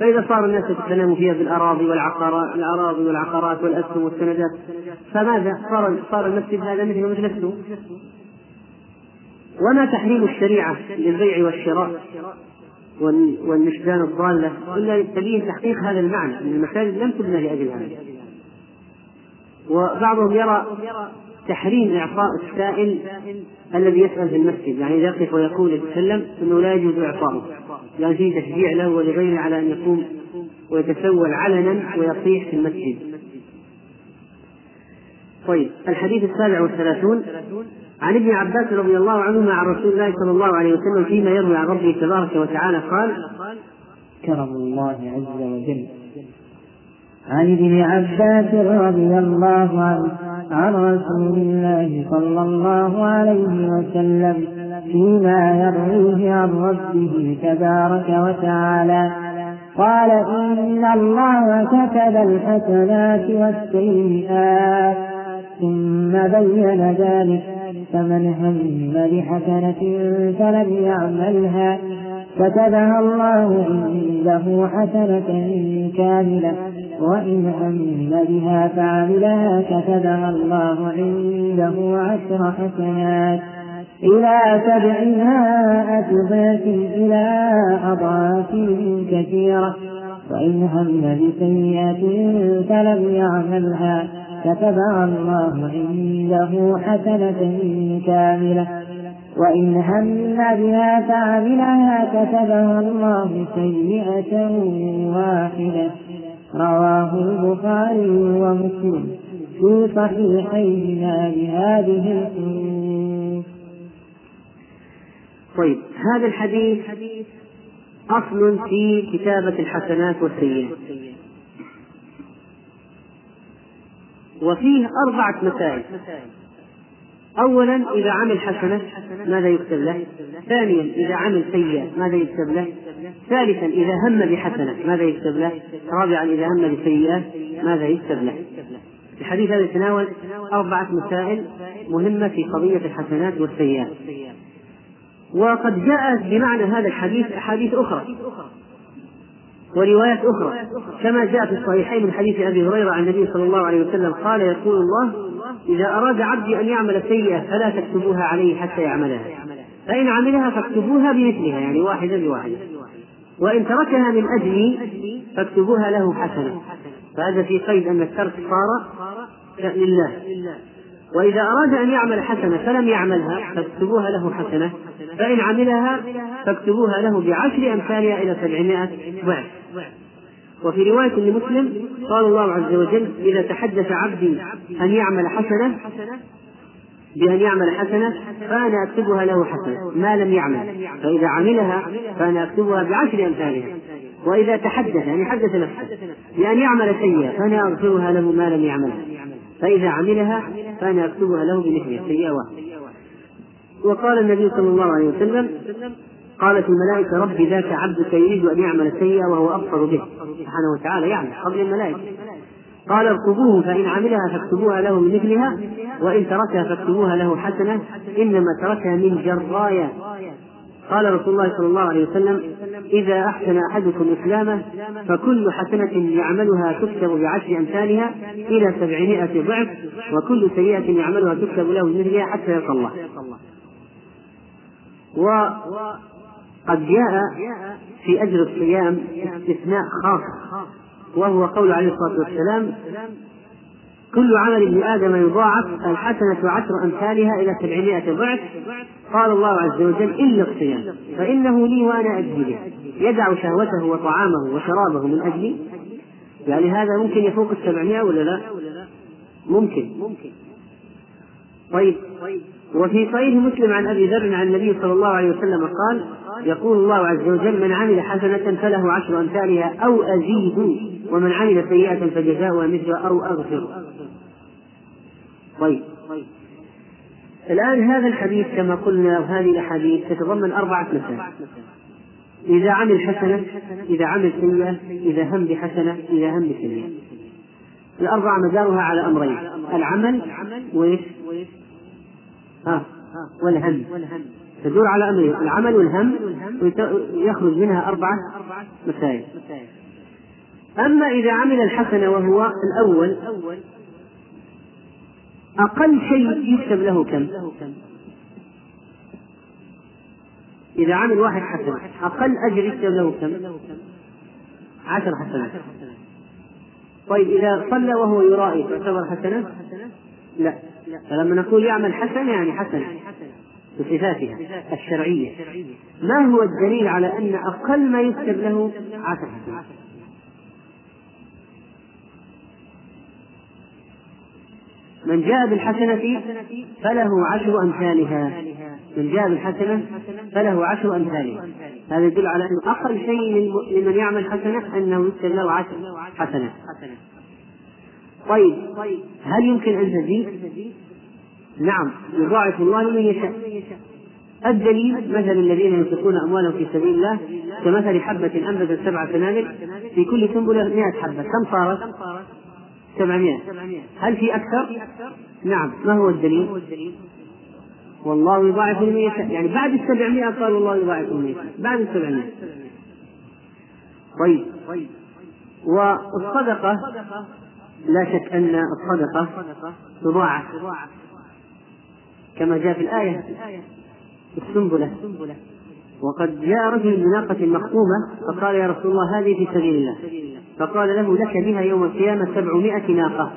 فإذا صار الناس يتكلمون فيها بالأراضي والعقارات الأراضي والعقارات والأسهم والسندات فماذا؟ صار صار المسجد هذا مثل مثل السوق وما تحريم الشريعة للبيع والشراء والنشدان الضالة إلا تبين تحقيق هذا المعنى أن المساجد لم تبنى لأجل هذا. وبعضهم يرى تحريم إعطاء السائل الذي يسأل في المسجد يعني يقف ويقول يتكلم أنه لا يجوز إعطاؤه. لأن فيه تشجيع له ولغيره على أن يقوم ويتسول علنا ويصيح في المسجد. طيب الحديث السابع والثلاثون. عن ابن عباس رضي الله عنهما عن رسول الله صلى الله عليه وسلم فيما يروي عن ربه تبارك وتعالى قال كرم الله عز وجل عن ابن عباس رضي الله عنه عن رسول الله صلى الله عليه وسلم فيما يرويه عن ربه تبارك وتعالى قال إن الله كتب الحسنات والسيئات ثم بين ذلك فمن هم بحسنة فلم يعملها. كتبها الله عنده حسنة كاملة. وإن هم بها فعملها كتبها الله عنده عشر حسنات. إلى سبعمائة ضعف إلى أضعاف كثيرة. وإن هم بسيئة فلم يعملها. كتبها الله عنده حسنة كاملة. وإن هم بها فعملها كتبها الله سيئة واحدة. رواه البخاري ومسلم في صحيحيهما بهذه الحروف طيب هذا الحديث أصل في كتابة الحسنات والسيئات. وفيه أربعة مسائل. أولا إذا عمل حسنة ماذا يكتب له؟ ثانيا إذا عمل سيئة ماذا يكتب له؟ ثالثا إذا هم بحسنة ماذا يكتب له؟ رابعا إذا هم بسيئة ماذا يكتب له؟ الحديث هذا يتناول أربعة مسائل مهمة في قضية الحسنات والسيئات وقد جاءت بمعنى هذا الحديث أحاديث أخرى وروايات أخرى. كما جاء في الصحيحين من حديث أبي هريرة عن النبي صلى الله عليه وسلم قال يقول الله إذا أراد عبدي أن يعمل سيئة فلا تكتبوها عليه حتى يعملها. فإن عملها فاكتبوها بمثلها يعني واحدة بواحدة. وإن تركها من أجلي فاكتبوها له حسنة. فهذا في قيد أن الترك صار لله. وإذا أراد أن يعمل حسنة فلم يعملها فاكتبوها له حسنة. فإن عملها فاكتبوها له بعشر أمثالها إلى سبعمائة ضعف. وفي رواية لمسلم قال الله عز وجل إذا تحدث عبدي أن يعمل حسنة بأن يعمل حسنة فأنا أكتبها له حسنة. ما لم يعمل فإذا عملها فأنا أكتبها بعشر أمثالها. وإذا تحدث يعني حدث نفسه بأن يعمل سيئة فأنا أغفرها له ما لم يعملها. فإذا عملها فأنا أكتبها له بمثلها سيئة واحدة وقال النبي صلى الله عليه وسلم قالت الملائكة رب ذاك عبدك يريد أن يعمل سيئة وهو أبصر به. سبحانه وتعالى يعني قبل الملائكة. قال اركبوه فإن عملها فاكتبوها له بمثلها وإن تركها فاكتبوها له حسنة إنما تركها من جرايا. قال رسول الله صلى الله عليه وسلم إذا أحسن أحدكم إسلامه فكل حسنة يعملها تكتب بعشر أمثالها إلى سبعمائة ضعف وكل سيئة يعملها تكتب له بمثلها حتى يلقى الله. وقد جاء في أجر الصيام استثناء خاص وهو قول عليه الصلاة والسلام كل عمل ابن آدم يضاعف الحسنة عشر أمثالها إلى سبعمائة ضعف. قال الله عز وجل إلا الصيام فإنه لي وأنا أجزي به. يدع شهوته وطعامه وشرابه من أجلي. يعني هذا ممكن يفوق السبعمائة ولا لا؟ ممكن. طيب. وفي صحيح مسلم عن أبي ذر عن النبي صلى الله عليه وسلم قال يقول الله عز وجل من عمل حسنة فله عشر أمثالها أو أزيد ومن عمل سيئة فجزاؤها مثل أو أغفر. طيب. الآن هذا الحديث كما قلنا وهذه الأحاديث تتضمن أربعة مسائل. إذا عمل حسنة إذا عمل سيئة إذا هم بحسنة إذا هم بسيئة. الأربعة مدارها على أمرين. العمل وإيش؟ ها والهم. تدور على أمرين. العمل والهم يخرج منها أربعة مسائل. أما إذا عمل الحسنة وهو الأول أقل شيء يكتب له كم؟ إذا عمل واحد حسنة أقل أجر يكتب له كم؟ عشر حسنات طيب إذا صلى وهو يرائي تعتبر حسنة؟ لا فلما نقول يعمل حسنة يعني حسنة بصفاتها الشرعية ما هو الدليل على أن أقل ما يكتب له عشر حسنات من جاء بالحسنة فله عشر أمثالها. من جاء بالحسنة فله عشر أمثالها. هذا يدل على أنه أقل شيء لمن يعمل حسنة أنه يكتب له عشر حسنات طيب هل يمكن أن تزيد؟ نعم يضاعف الله لمن يشاء. الدليل مثل الذين ينفقون أموالهم في سبيل الله كمثل حبة أنبتت سبع سنابل في كل سنبلة مئة حبة. كم صارت؟ سبعمائة. هل في أكثر؟ نعم. ما هو الدليل؟ والله يضاعف لمن يشاء يعني بعد السبعمائة قال الله يضاعف لمن يشاء بعد السبعمائة. طيب. والصدقة لا شك أن الصدقة تضاعف. كما جاء في الآية. السنبلة. وقد جاء رجل بناقة مخطومة فقال يا رسول الله هذه في سبيل الله. فقال له لك بها يوم القيامة سبعمائة ناقة.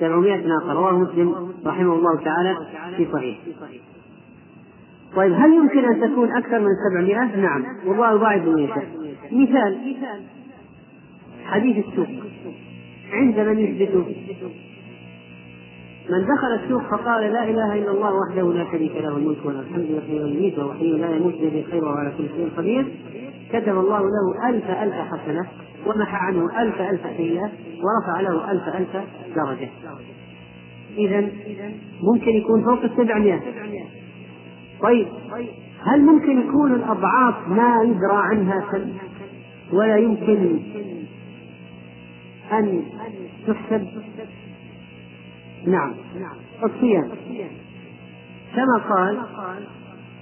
سبعمائة ناقة. رواه مسلم رحمه الله تعالى في صحيح. طيب هل يمكن أن تكون أكثر من سبعمائة؟ نعم. والله يضاعف من يشاء. مثال. حديث السوق. عند من يثبته؟ من دخل السوق فقال لا إله إلا الله وحده لا شريك له الملك وله الحمد يحيي ويميت وهو لا يموت بيده الخير وهو على كل شيء قدير. كتب الله له ألف ألف حسنة ومحى عنه ألف ألف سيئة ورفع له ألف ألف درجة. إذا ممكن يكون فوق السبعمائة طيب هل ممكن يكون الأضعاف ما يدرى عنها سن؟ ولا يمكن أن تحسب؟ نعم. الصيام. كما قال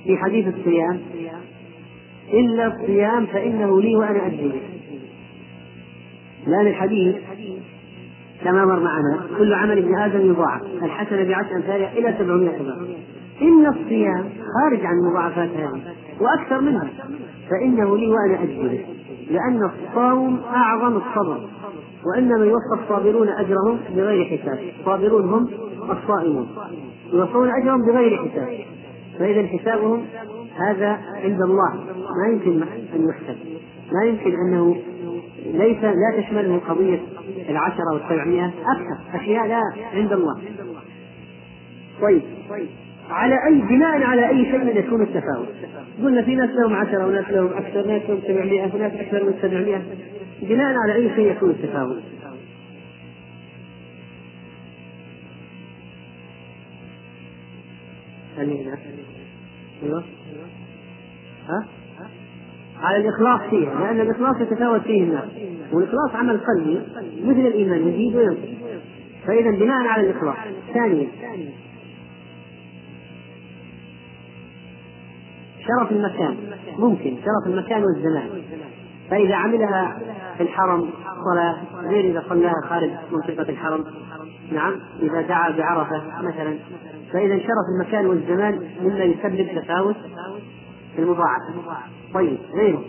في حديث الصيام إلا الصيام فإنه لي وأنا أجزي لأن الحديث كما مر معنا كل عمل ابن آدم يضاعف. الحسنة بعشر أمثالها إلى سبعمائة ضعف إن الصيام خارج عن المضاعفات هذه وأكثر منها فإنه لي وأنا أجزي لأن الصوم أعظم الصبر وإنما يوفى الصابرون أجرهم بغير حساب. الصابرون هم الصائمون. يوفون أجرهم بغير حساب. فإذا حسابهم هذا عند الله. ما يمكن أن يحسب. ما يمكن أنه ليس لا تشمله قضية العشرة والسبعمائة أكثر. أشياء لا عند الله. طيب. على أي بناء على أي شيء يكون التفاوت؟ قلنا في ناس لهم عشرة وناس لهم أكثر ناس لهم سبعمائة وناس أكثر من سبعمائة. بناء على أي شيء يكون التفاوت؟ ها؟ على الإخلاص فيها لأن الإخلاص يتفاوت فيه الناس والإخلاص عمل قلبي مثل الإيمان يزيد وينقص. فإذا بناء على الإخلاص. ثانيا شرف المكان. ممكن شرف المكان والزمان. فإذا عملها في الحرم صلاة غير إذا صلاها خارج منطقة الحرم. نعم إذا دعا بعرفة مثلا. فإذا شرف المكان والزمان مما يسبب تفاوت في المضاعفة طيب غيره.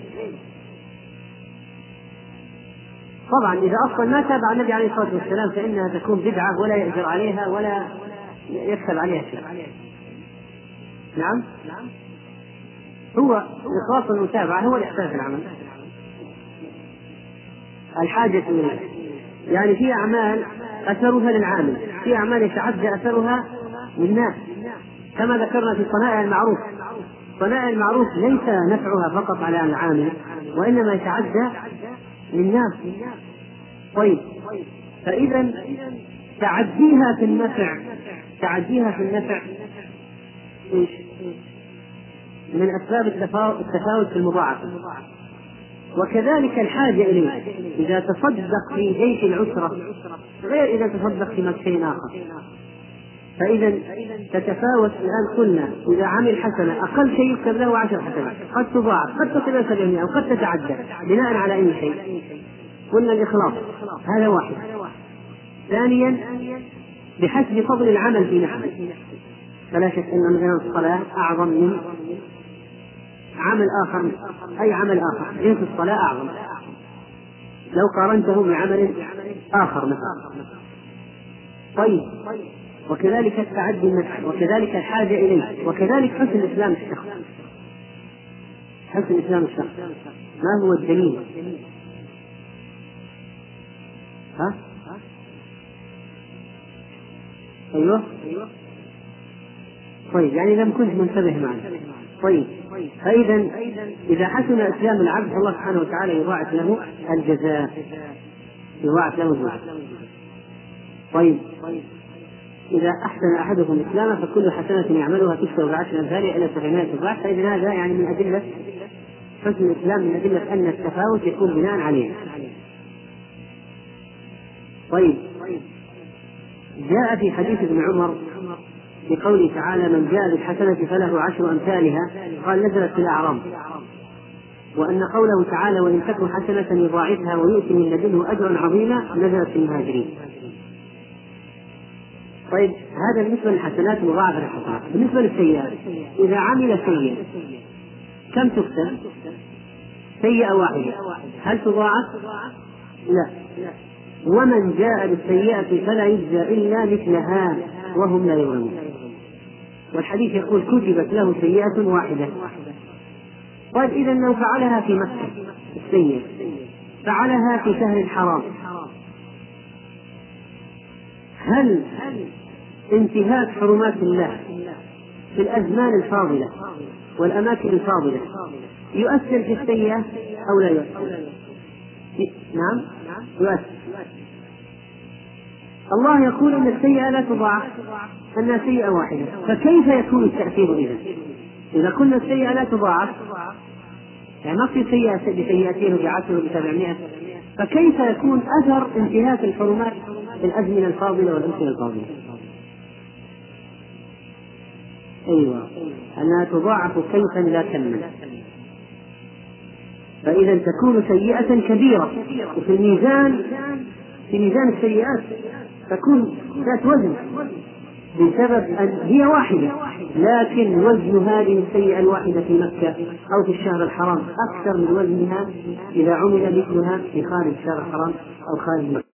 طبعا إذا أصلا ما تابع النبي عليه الصلاة والسلام فإنها تكون بدعة ولا يأجر عليها ولا يكتب عليها شيء. نعم؟ هو إخلاص المتابعة هو الإحسان في العمل. الحاجة إليه. يعني في أعمال أثرها للعامل في أعمال يتعدى أثرها للناس. كما ذكرنا في صنائع المعروف. صنائع المعروف ليس نفعها فقط على العامل وإنما يتعدى للناس. طيب. فإذا تعديها في النفع تعديها في النفع؟ من أسباب التفاوت في المضاعفة. وكذلك الحاجة إليه إذا تصدق في جيش العسرة غير إذا تصدق في شيء آخر. فإذا تتفاوت الآن قلنا إذا عمل حسنة أقل شيء يكتب له عشر حسنات. قد تضاعف قد تصل إلى 700 وقد تتعدى بناء على أي شيء؟ قلنا الإخلاص هذا واحد. ثانيا بحسب فضل العمل في نفسه. فلا شك أن مثلا الصلاة أعظم من عمل آخر. أي عمل آخر؟ جنس الصلاة أعظم. لو قارنته بعمل آخر مثلا. طيب. وكذلك التعدي النفس وكذلك الحاجة إليه وكذلك حسن إسلام الشخص. حسن إسلام الشخص. ما هو الدليل؟ ها؟ أيوه؟ طيب يعني لم كنت منتبه معي طيب فإذا إذا حسن إسلام العبد الله سبحانه وتعالى يضاعف له الجزاء. يضاعف له الجزاء. طيب. إذا أحسن أحدكم إسلامه فكل حسنة يعملها تكتب بعشر أمثالها إلى سبعمائة ضعف فإذا هذا يعني من أدلة حسن الإسلام من أدلة أن التفاوت يكون بناء عليه. طيب. جاء في حديث ابن عمر في قوله تعالى من جاء بالحسنة فله عشر أمثالها قال نزلت في الأعراب. وأن قوله تعالى وإن تكن حسنة يضاعفها ويؤتي من لدنه أجرا عظيما نزلت في المهاجرين. طيب هذا بالنسبة للحسنات مضاعفة للحسنات بالنسبة للسيئات إذا عمل سيئة كم تكتب؟ سيئة واحدة. هل تضاعف؟ لا. ومن جاء بالسيئة فلا يجزى إلا مثلها وهم لا يظلمون. والحديث يقول كتبت له سيئة واحدة. طيب إذا لو فعلها في مكة السيئة فعلها في شهر حرام هل انتهاك حرمات الله في الأزمان الفاضلة والأماكن الفاضلة يؤثر في السيئة أو لا يؤثر؟ نعم يؤثر الله يقول إن السيئة لا تضاعف أنها سيئة واحدة فكيف يكون التأثير اذا؟ إذا كنا السيئة لا تضاعف يعني ما في سيئة بسيئتين وبعشر وبسبعمائه فكيف يكون أثر انتهاك الحرمات في الأزمنة الفاضلة والامكنه الفاضلة؟ أيوه. أنها تضاعف كيفا لا كما فاذا تكون سيئة كبيرة. وفي الميزان في ميزان السيئات تكون ذات وزن بسبب أن هي واحدة. لكن وزن هذه السيئة الواحدة في مكة أو في الشهر الحرام أكثر من وزنها إذا عمل مثلها في خارج الشهر الحرام أو خارج مكة.